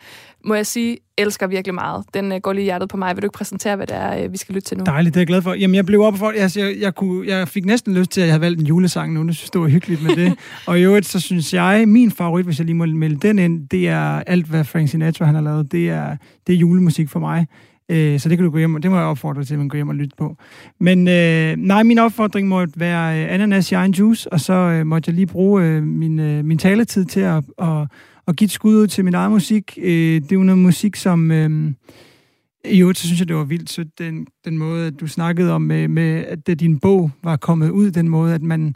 må jeg sige, elsker virkelig meget. Den øh, går lige i hjertet på mig. Vil du ikke præsentere, hvad det er, øh, vi skal lytte til nu? Dejligt, det er jeg glad for. Jamen, jeg blev op for, jeg, jeg, jeg, kunne, jeg fik næsten lyst til, at jeg havde valgt en julesang nu. Det synes det var hyggeligt med det. *laughs* og i øvrigt, så synes jeg, min favorit, hvis jeg lige må melde den ind, det er alt, hvad Frank Sinatra han har lavet. Det er, det er julemusik for mig. Øh, så det kan du gå hjem, og det må jeg opfordre dig til, at man går hjem og lytte på. Men øh, nej, min opfordring må være øh, ananas i egen juice, og så øh, måtte jeg lige bruge øh, min, øh, min taletid til at, at, at give et skud ud til min egen musik. Øh, det er jo noget musik, som... Øh, i øvrigt, så synes jeg, det var vildt sødt, den, den måde, at du snakkede om, med, med, at det, din bog var kommet ud, den måde, at man,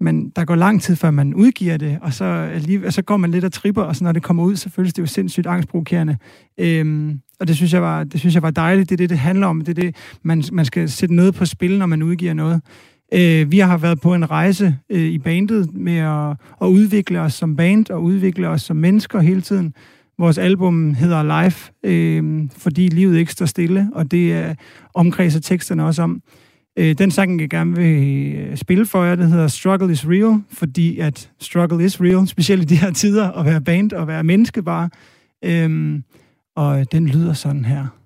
man, der går lang tid, før man udgiver det, og så, lige, og så går man lidt og tripper, og så når det kommer ud, så føles det jo sindssygt angstprovokerende. Øhm, og det synes, jeg var, det synes jeg var dejligt. Det er det, det handler om. Det er det, man, man skal sætte noget på spil, når man udgiver noget. Øh, vi har været på en rejse øh, i bandet med at, at udvikle os som band og udvikle os som mennesker hele tiden. Vores album hedder Life, øh, fordi livet ikke står stille, og det er omkredser teksterne også om. Øh, den sang, jeg gerne vil øh, spille for jer, det hedder Struggle is Real, fordi at struggle is real, specielt i de her tider, at være band og være menneske bare. Øh, og den lyder sådan her.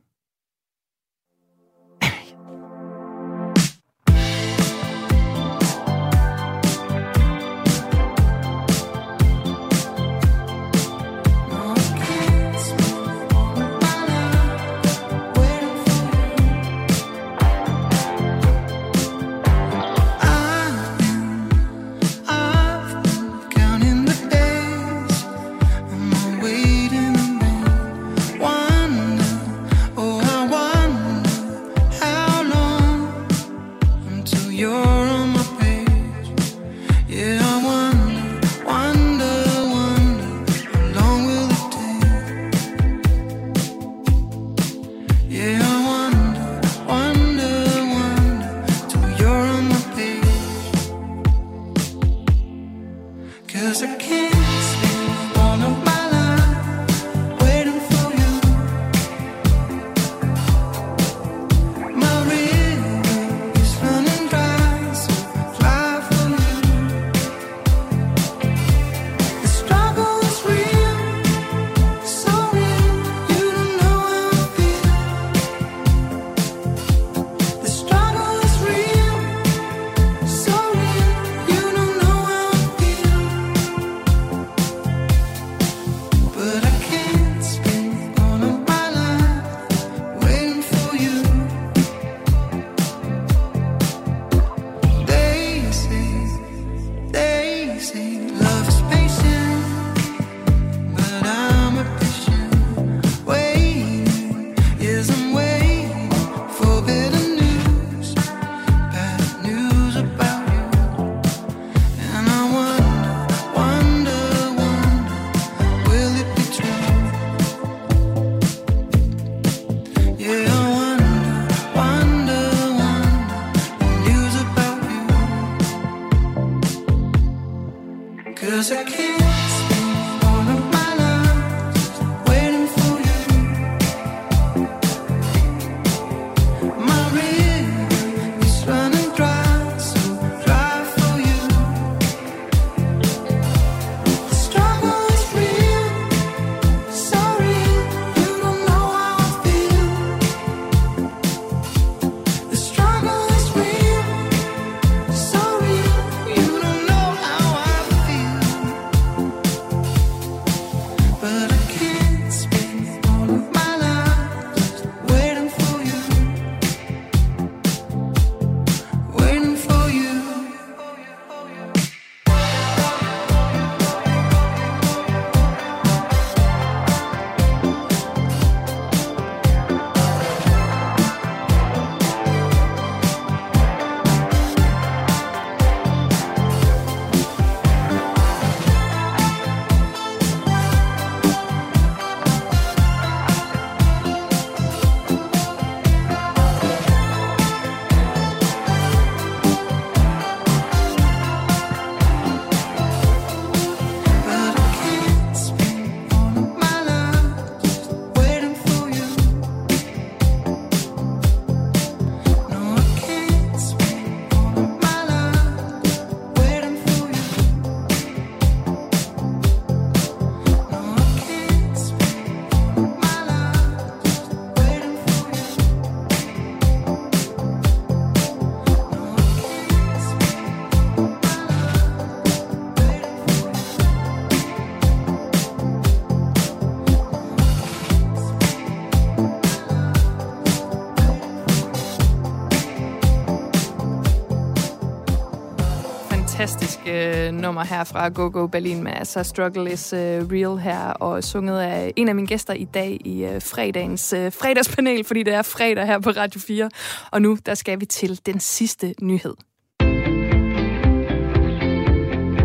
Nummer her fra Go Go Berlin med altså Struggle is uh, Real her, og sunget af en af mine gæster i dag i uh, fredagens uh, fredagspanel, fordi det er fredag her på Radio 4. Og nu, der skal vi til den sidste nyhed.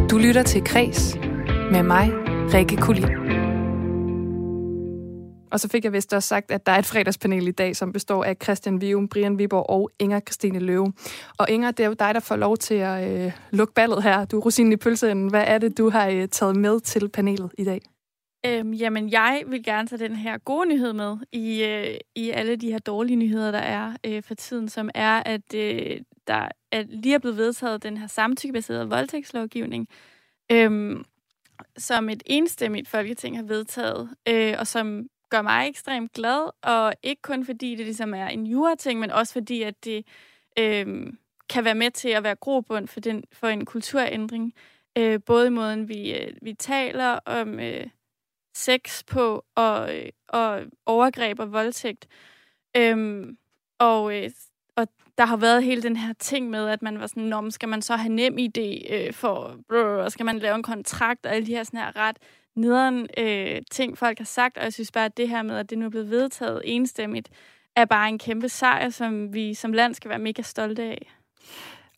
Du lytter til Kres med mig, Rikke Kulin. Og så fik jeg vist også sagt, at der er et fredagspanel i dag, som består af Christian Vium, Brian Viborg og Inger Christine Løve. Og Inger, det er jo dig, der får lov til at øh, lukke ballet her. Du er rosinen i pølseenden. Hvad er det, du har øh, taget med til panelet i dag? Øhm, jamen, jeg vil gerne tage den her gode nyhed med i, øh, i alle de her dårlige nyheder, der er øh, for tiden, som er, at øh, der er lige er blevet vedtaget den her samtykkebaserede voldtægtslovgivning, øh, som et enstemmigt folketing har vedtaget, øh, og som gør mig ekstremt glad, og ikke kun fordi det ligesom er en jura-ting, men også fordi, at det øh, kan være med til at være grobund for, den, for en kulturændring. Øh, både i måden, vi, øh, vi taler om øh, sex på, og, øh, og overgreb og voldtægt. Øh, og, øh, og der har været hele den her ting med, at man var sådan, Nå, skal man så have nem idé øh, for, brrr, skal man lave en kontrakt, og alle de her sådan her ret nederen øh, ting, folk har sagt, og jeg synes bare, at det her med, at det nu er blevet vedtaget enstemmigt, er bare en kæmpe sejr, som vi som land skal være mega stolte af.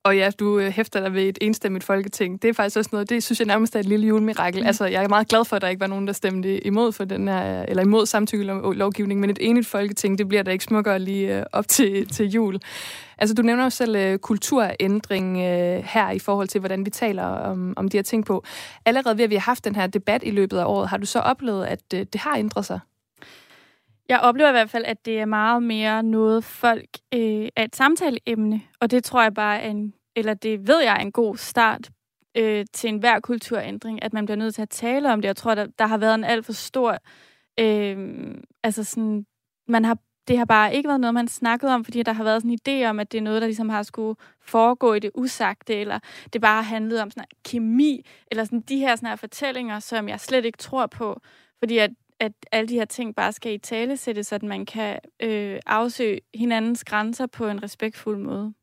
Og ja, du øh, hæfter dig ved et enstemmigt folketing. Det er faktisk også noget, det synes jeg nærmest er et lille julemirakel. Mm. Altså, jeg er meget glad for, at der ikke var nogen, der stemte imod for den her, eller imod samtykkelovgivning, men et enigt folketing, det bliver da ikke smukkere lige øh, op til, til jul. Altså, du nævner jo selv uh, kulturændring her i forhold til, hvordan vi taler om, om de her ting på. Allerede ved, at vi har haft den her debat i løbet af året, har du så oplevet, at det har ændret sig? Jeg oplever i hvert fald, at det er meget mere noget, folk øh, er et samtaleemne, og det tror jeg bare er en, eller det ved jeg er en god start øh, til enhver kulturændring, at man bliver nødt til at tale om det. Jeg tror, der, der har været en alt for stor, øh, altså sådan, man har det har bare ikke været noget, man snakkede om, fordi der har været sådan en idé om, at det er noget, der ligesom har skulle foregå i det usagte, eller det bare handlede om sådan kemi, eller sådan de her sådan her fortællinger, som jeg slet ikke tror på, fordi at at alle de her ting bare skal i tale sættes, så at man kan øh, afsøge hinandens grænser på en respektfuld måde.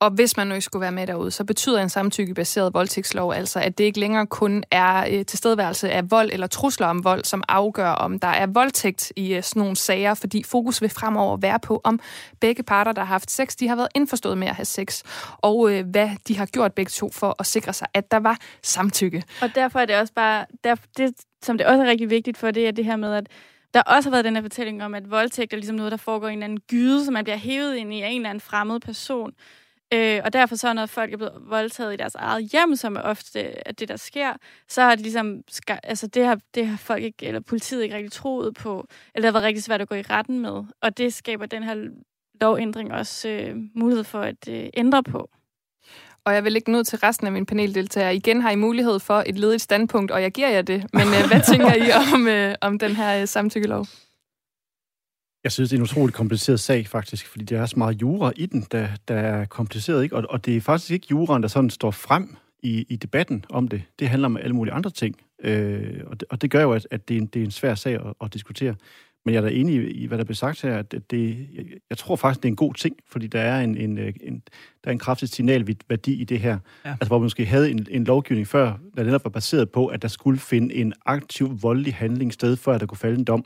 Og hvis man nu ikke skulle være med derude, så betyder en samtykkebaseret voldtægtslov altså, at det ikke længere kun er øh, tilstedeværelse af vold eller trusler om vold, som afgør, om der er voldtægt i øh, sådan nogle sager, fordi fokus vil fremover være på, om begge parter, der har haft sex, de har været indforstået med at have sex, og øh, hvad de har gjort begge to for at sikre sig, at der var samtykke. Og derfor er det også bare, der, det, som det også er rigtig vigtigt for, det er det her med, at der også har været den her fortælling om, at voldtægt er ligesom noget, der foregår i en anden gyde, som man bliver hævet ind i af en eller anden fremmed person. Øh, og derfor så, når folk er blevet voldtaget i deres eget hjem, som er ofte at det, der sker, så har de ligesom, altså det har, det har folk ikke, eller politiet ikke rigtig troet på, eller det har været rigtig svært at gå i retten med. Og det skaber den her lovændring også øh, mulighed for at øh, ændre på. Og jeg vil lægge ud til resten af mine paneldeltagere. Igen har I mulighed for et ledigt standpunkt, og jeg giver jer det. Men øh, hvad tænker I om, øh, om den her øh, samtykkelov? Jeg synes, det er en utrolig kompliceret sag, faktisk, fordi der er så meget jura i den, der, der er kompliceret, ikke? Og, og det er faktisk ikke juraen, der sådan står frem i, i debatten om det. Det handler om alle mulige andre ting. Øh, og, det, og det gør jo, at, at det, er en, det er en svær sag at, at diskutere. Men jeg er da enig i, i hvad der bliver sagt her, at det, jeg, jeg tror faktisk, det er en god ting, fordi der er en, en, en, der er en kraftig signalværdi i det her. Ja. Altså, hvor man måske havde en, en lovgivning før, der netop var baseret på, at der skulle finde en aktiv voldelig handling sted, før der kunne falde en dom.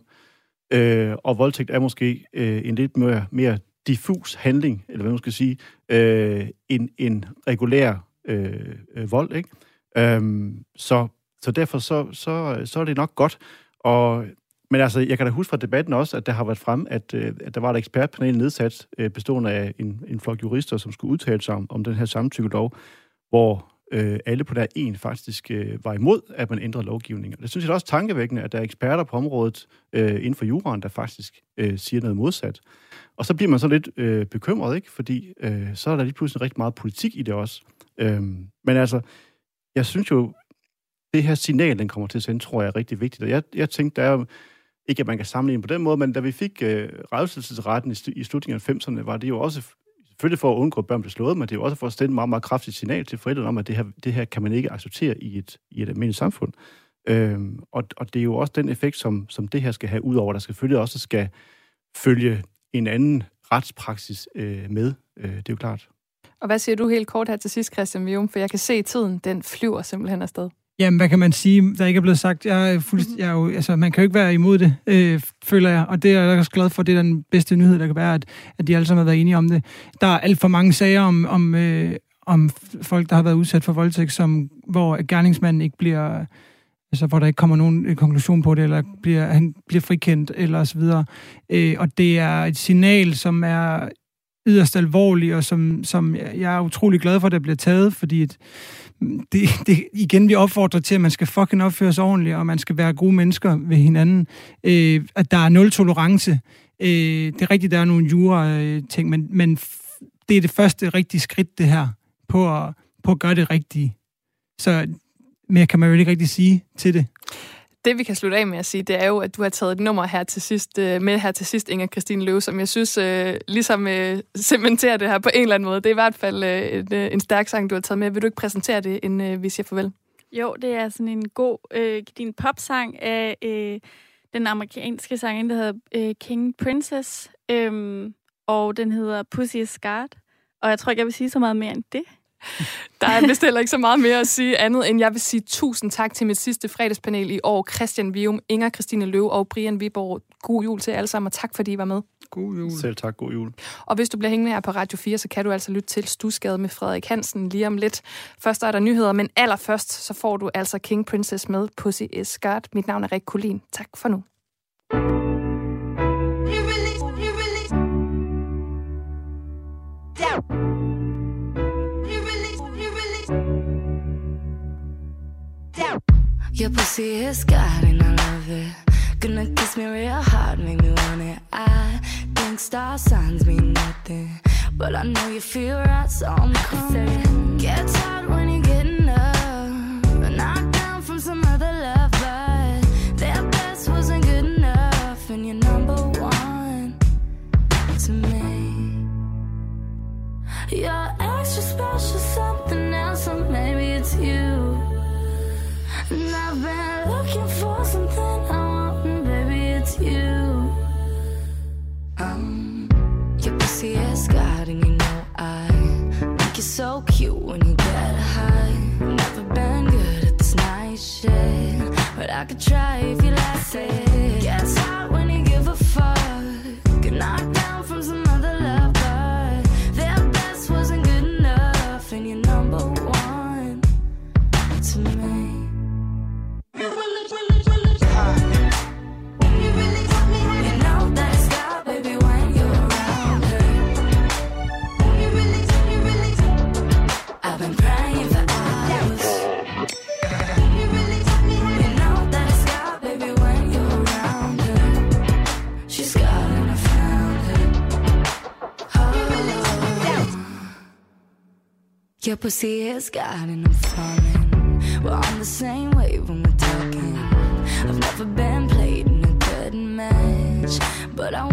Øh, og voldtægt er måske øh, en lidt mere, mere diffus handling, eller hvad man skal sige, øh, en, en regulær øh, øh, vold. Ikke? Øh, så, så derfor så, så, så er det nok godt. Og, men altså, jeg kan da huske fra debatten også, at der har været frem, at, øh, at der var et ekspertpanel nedsat, øh, bestående af en, en flok jurister, som skulle udtale sig om, om den her samtykkelov, hvor øh, alle på der en faktisk øh, var imod, at man ændrede lovgivningen. det synes jeg er også tankevækkende, at der er eksperter på området øh, inden for juraen, der faktisk øh, siger noget modsat. Og så bliver man så lidt øh, bekymret, ikke? fordi øh, så er der lige pludselig rigtig meget politik i det også. Øh, men altså, jeg synes jo, det her signal, den kommer til at sende, tror jeg er rigtig vigtigt. Og jeg, jeg tænkte, der er jo, ikke at man kan sammenligne på den måde, men da vi fik øh, revselsesretten i, i slutningen af 90'erne, var det jo også selvfølgelig for at undgå, at børn bliver slået, men det er jo også for at sende et meget, meget kraftigt signal til forældrene om, at det her, det her kan man ikke acceptere i et, i et almindeligt samfund. Øhm, og, og det er jo også den effekt, som, som det her skal have, udover der selvfølgelig også skal følge en anden retspraksis øh, med. Øh, det er jo klart. Og hvad siger du helt kort her til sidst, Christian Vium? For jeg kan se, at tiden den flyver simpelthen afsted. Jamen, hvad kan man sige, der ikke er blevet sagt? Jeg er fuldst, jeg er jo, altså, man kan jo ikke være imod det, øh, føler jeg. Og det er jeg også glad for. Det er den bedste nyhed, der kan være, at, at de alle sammen har været enige om det. Der er alt for mange sager om, om, øh, om folk, der har været udsat for voldtægt, som, hvor gerningsmanden ikke bliver... Altså, hvor der ikke kommer nogen øh, konklusion på det, eller bliver, han bliver frikendt, eller så videre. Øh, og det er et signal, som er yderst alvorligt, og som, som jeg er utrolig glad for, at det bliver taget, fordi et, det, det, igen, vi opfordrer til, at man skal fucking opføre sig ordentligt, og man skal være gode mennesker ved hinanden. Øh, at der er nul tolerance. Øh, det er rigtigt, der er nogle jura-ting, men, men det er det første rigtige skridt, det her, på at, på at gøre det rigtige. Så mere kan man jo ikke rigtig sige til det. Det, vi kan slutte af med at sige, det er jo, at du har taget et nummer her til sidst, øh, med her til sidst, Inger Christine Løve, som jeg synes øh, ligesom øh, *laughs* cementerer det her på en eller anden måde. Det er i hvert fald øh, en, øh, en stærk sang, du har taget med. Vil du ikke præsentere det, inden øh, vi siger farvel? Jo, det er sådan en god øh, din popsang af øh, den amerikanske sang, der hedder øh, King Princess, øh, og den hedder Pussy is Scarred. Og jeg tror ikke, jeg vil sige så meget mere end det. Der er vist heller ikke så meget mere at sige andet, end jeg vil sige tusind tak til mit sidste fredagspanel i år. Christian Vium, Inger Christine Løv og Brian Viborg. God jul til jer alle sammen, og tak fordi I var med. God jul. Selv tak, god jul. Og hvis du bliver hængende her på Radio 4, så kan du altså lytte til Stusgade med Frederik Hansen lige om lidt. Først er der nyheder, men allerførst så får du altså King Princess med Pussy Skirt. Mit navn er Rik Kulin. Tak for nu. Your pussy is God and I love it. Gonna kiss me real hard, make me want it. I think star signs mean nothing, but I know you feel right, so I'm coming. Get tired when you're getting up, knocked down from some other love, but their best wasn't good enough, and you're number one to me. You're extra special, something try if you like it. Pussy is God and I'm falling. We're on the same wave when we're talking. I've never been played in a good match, but I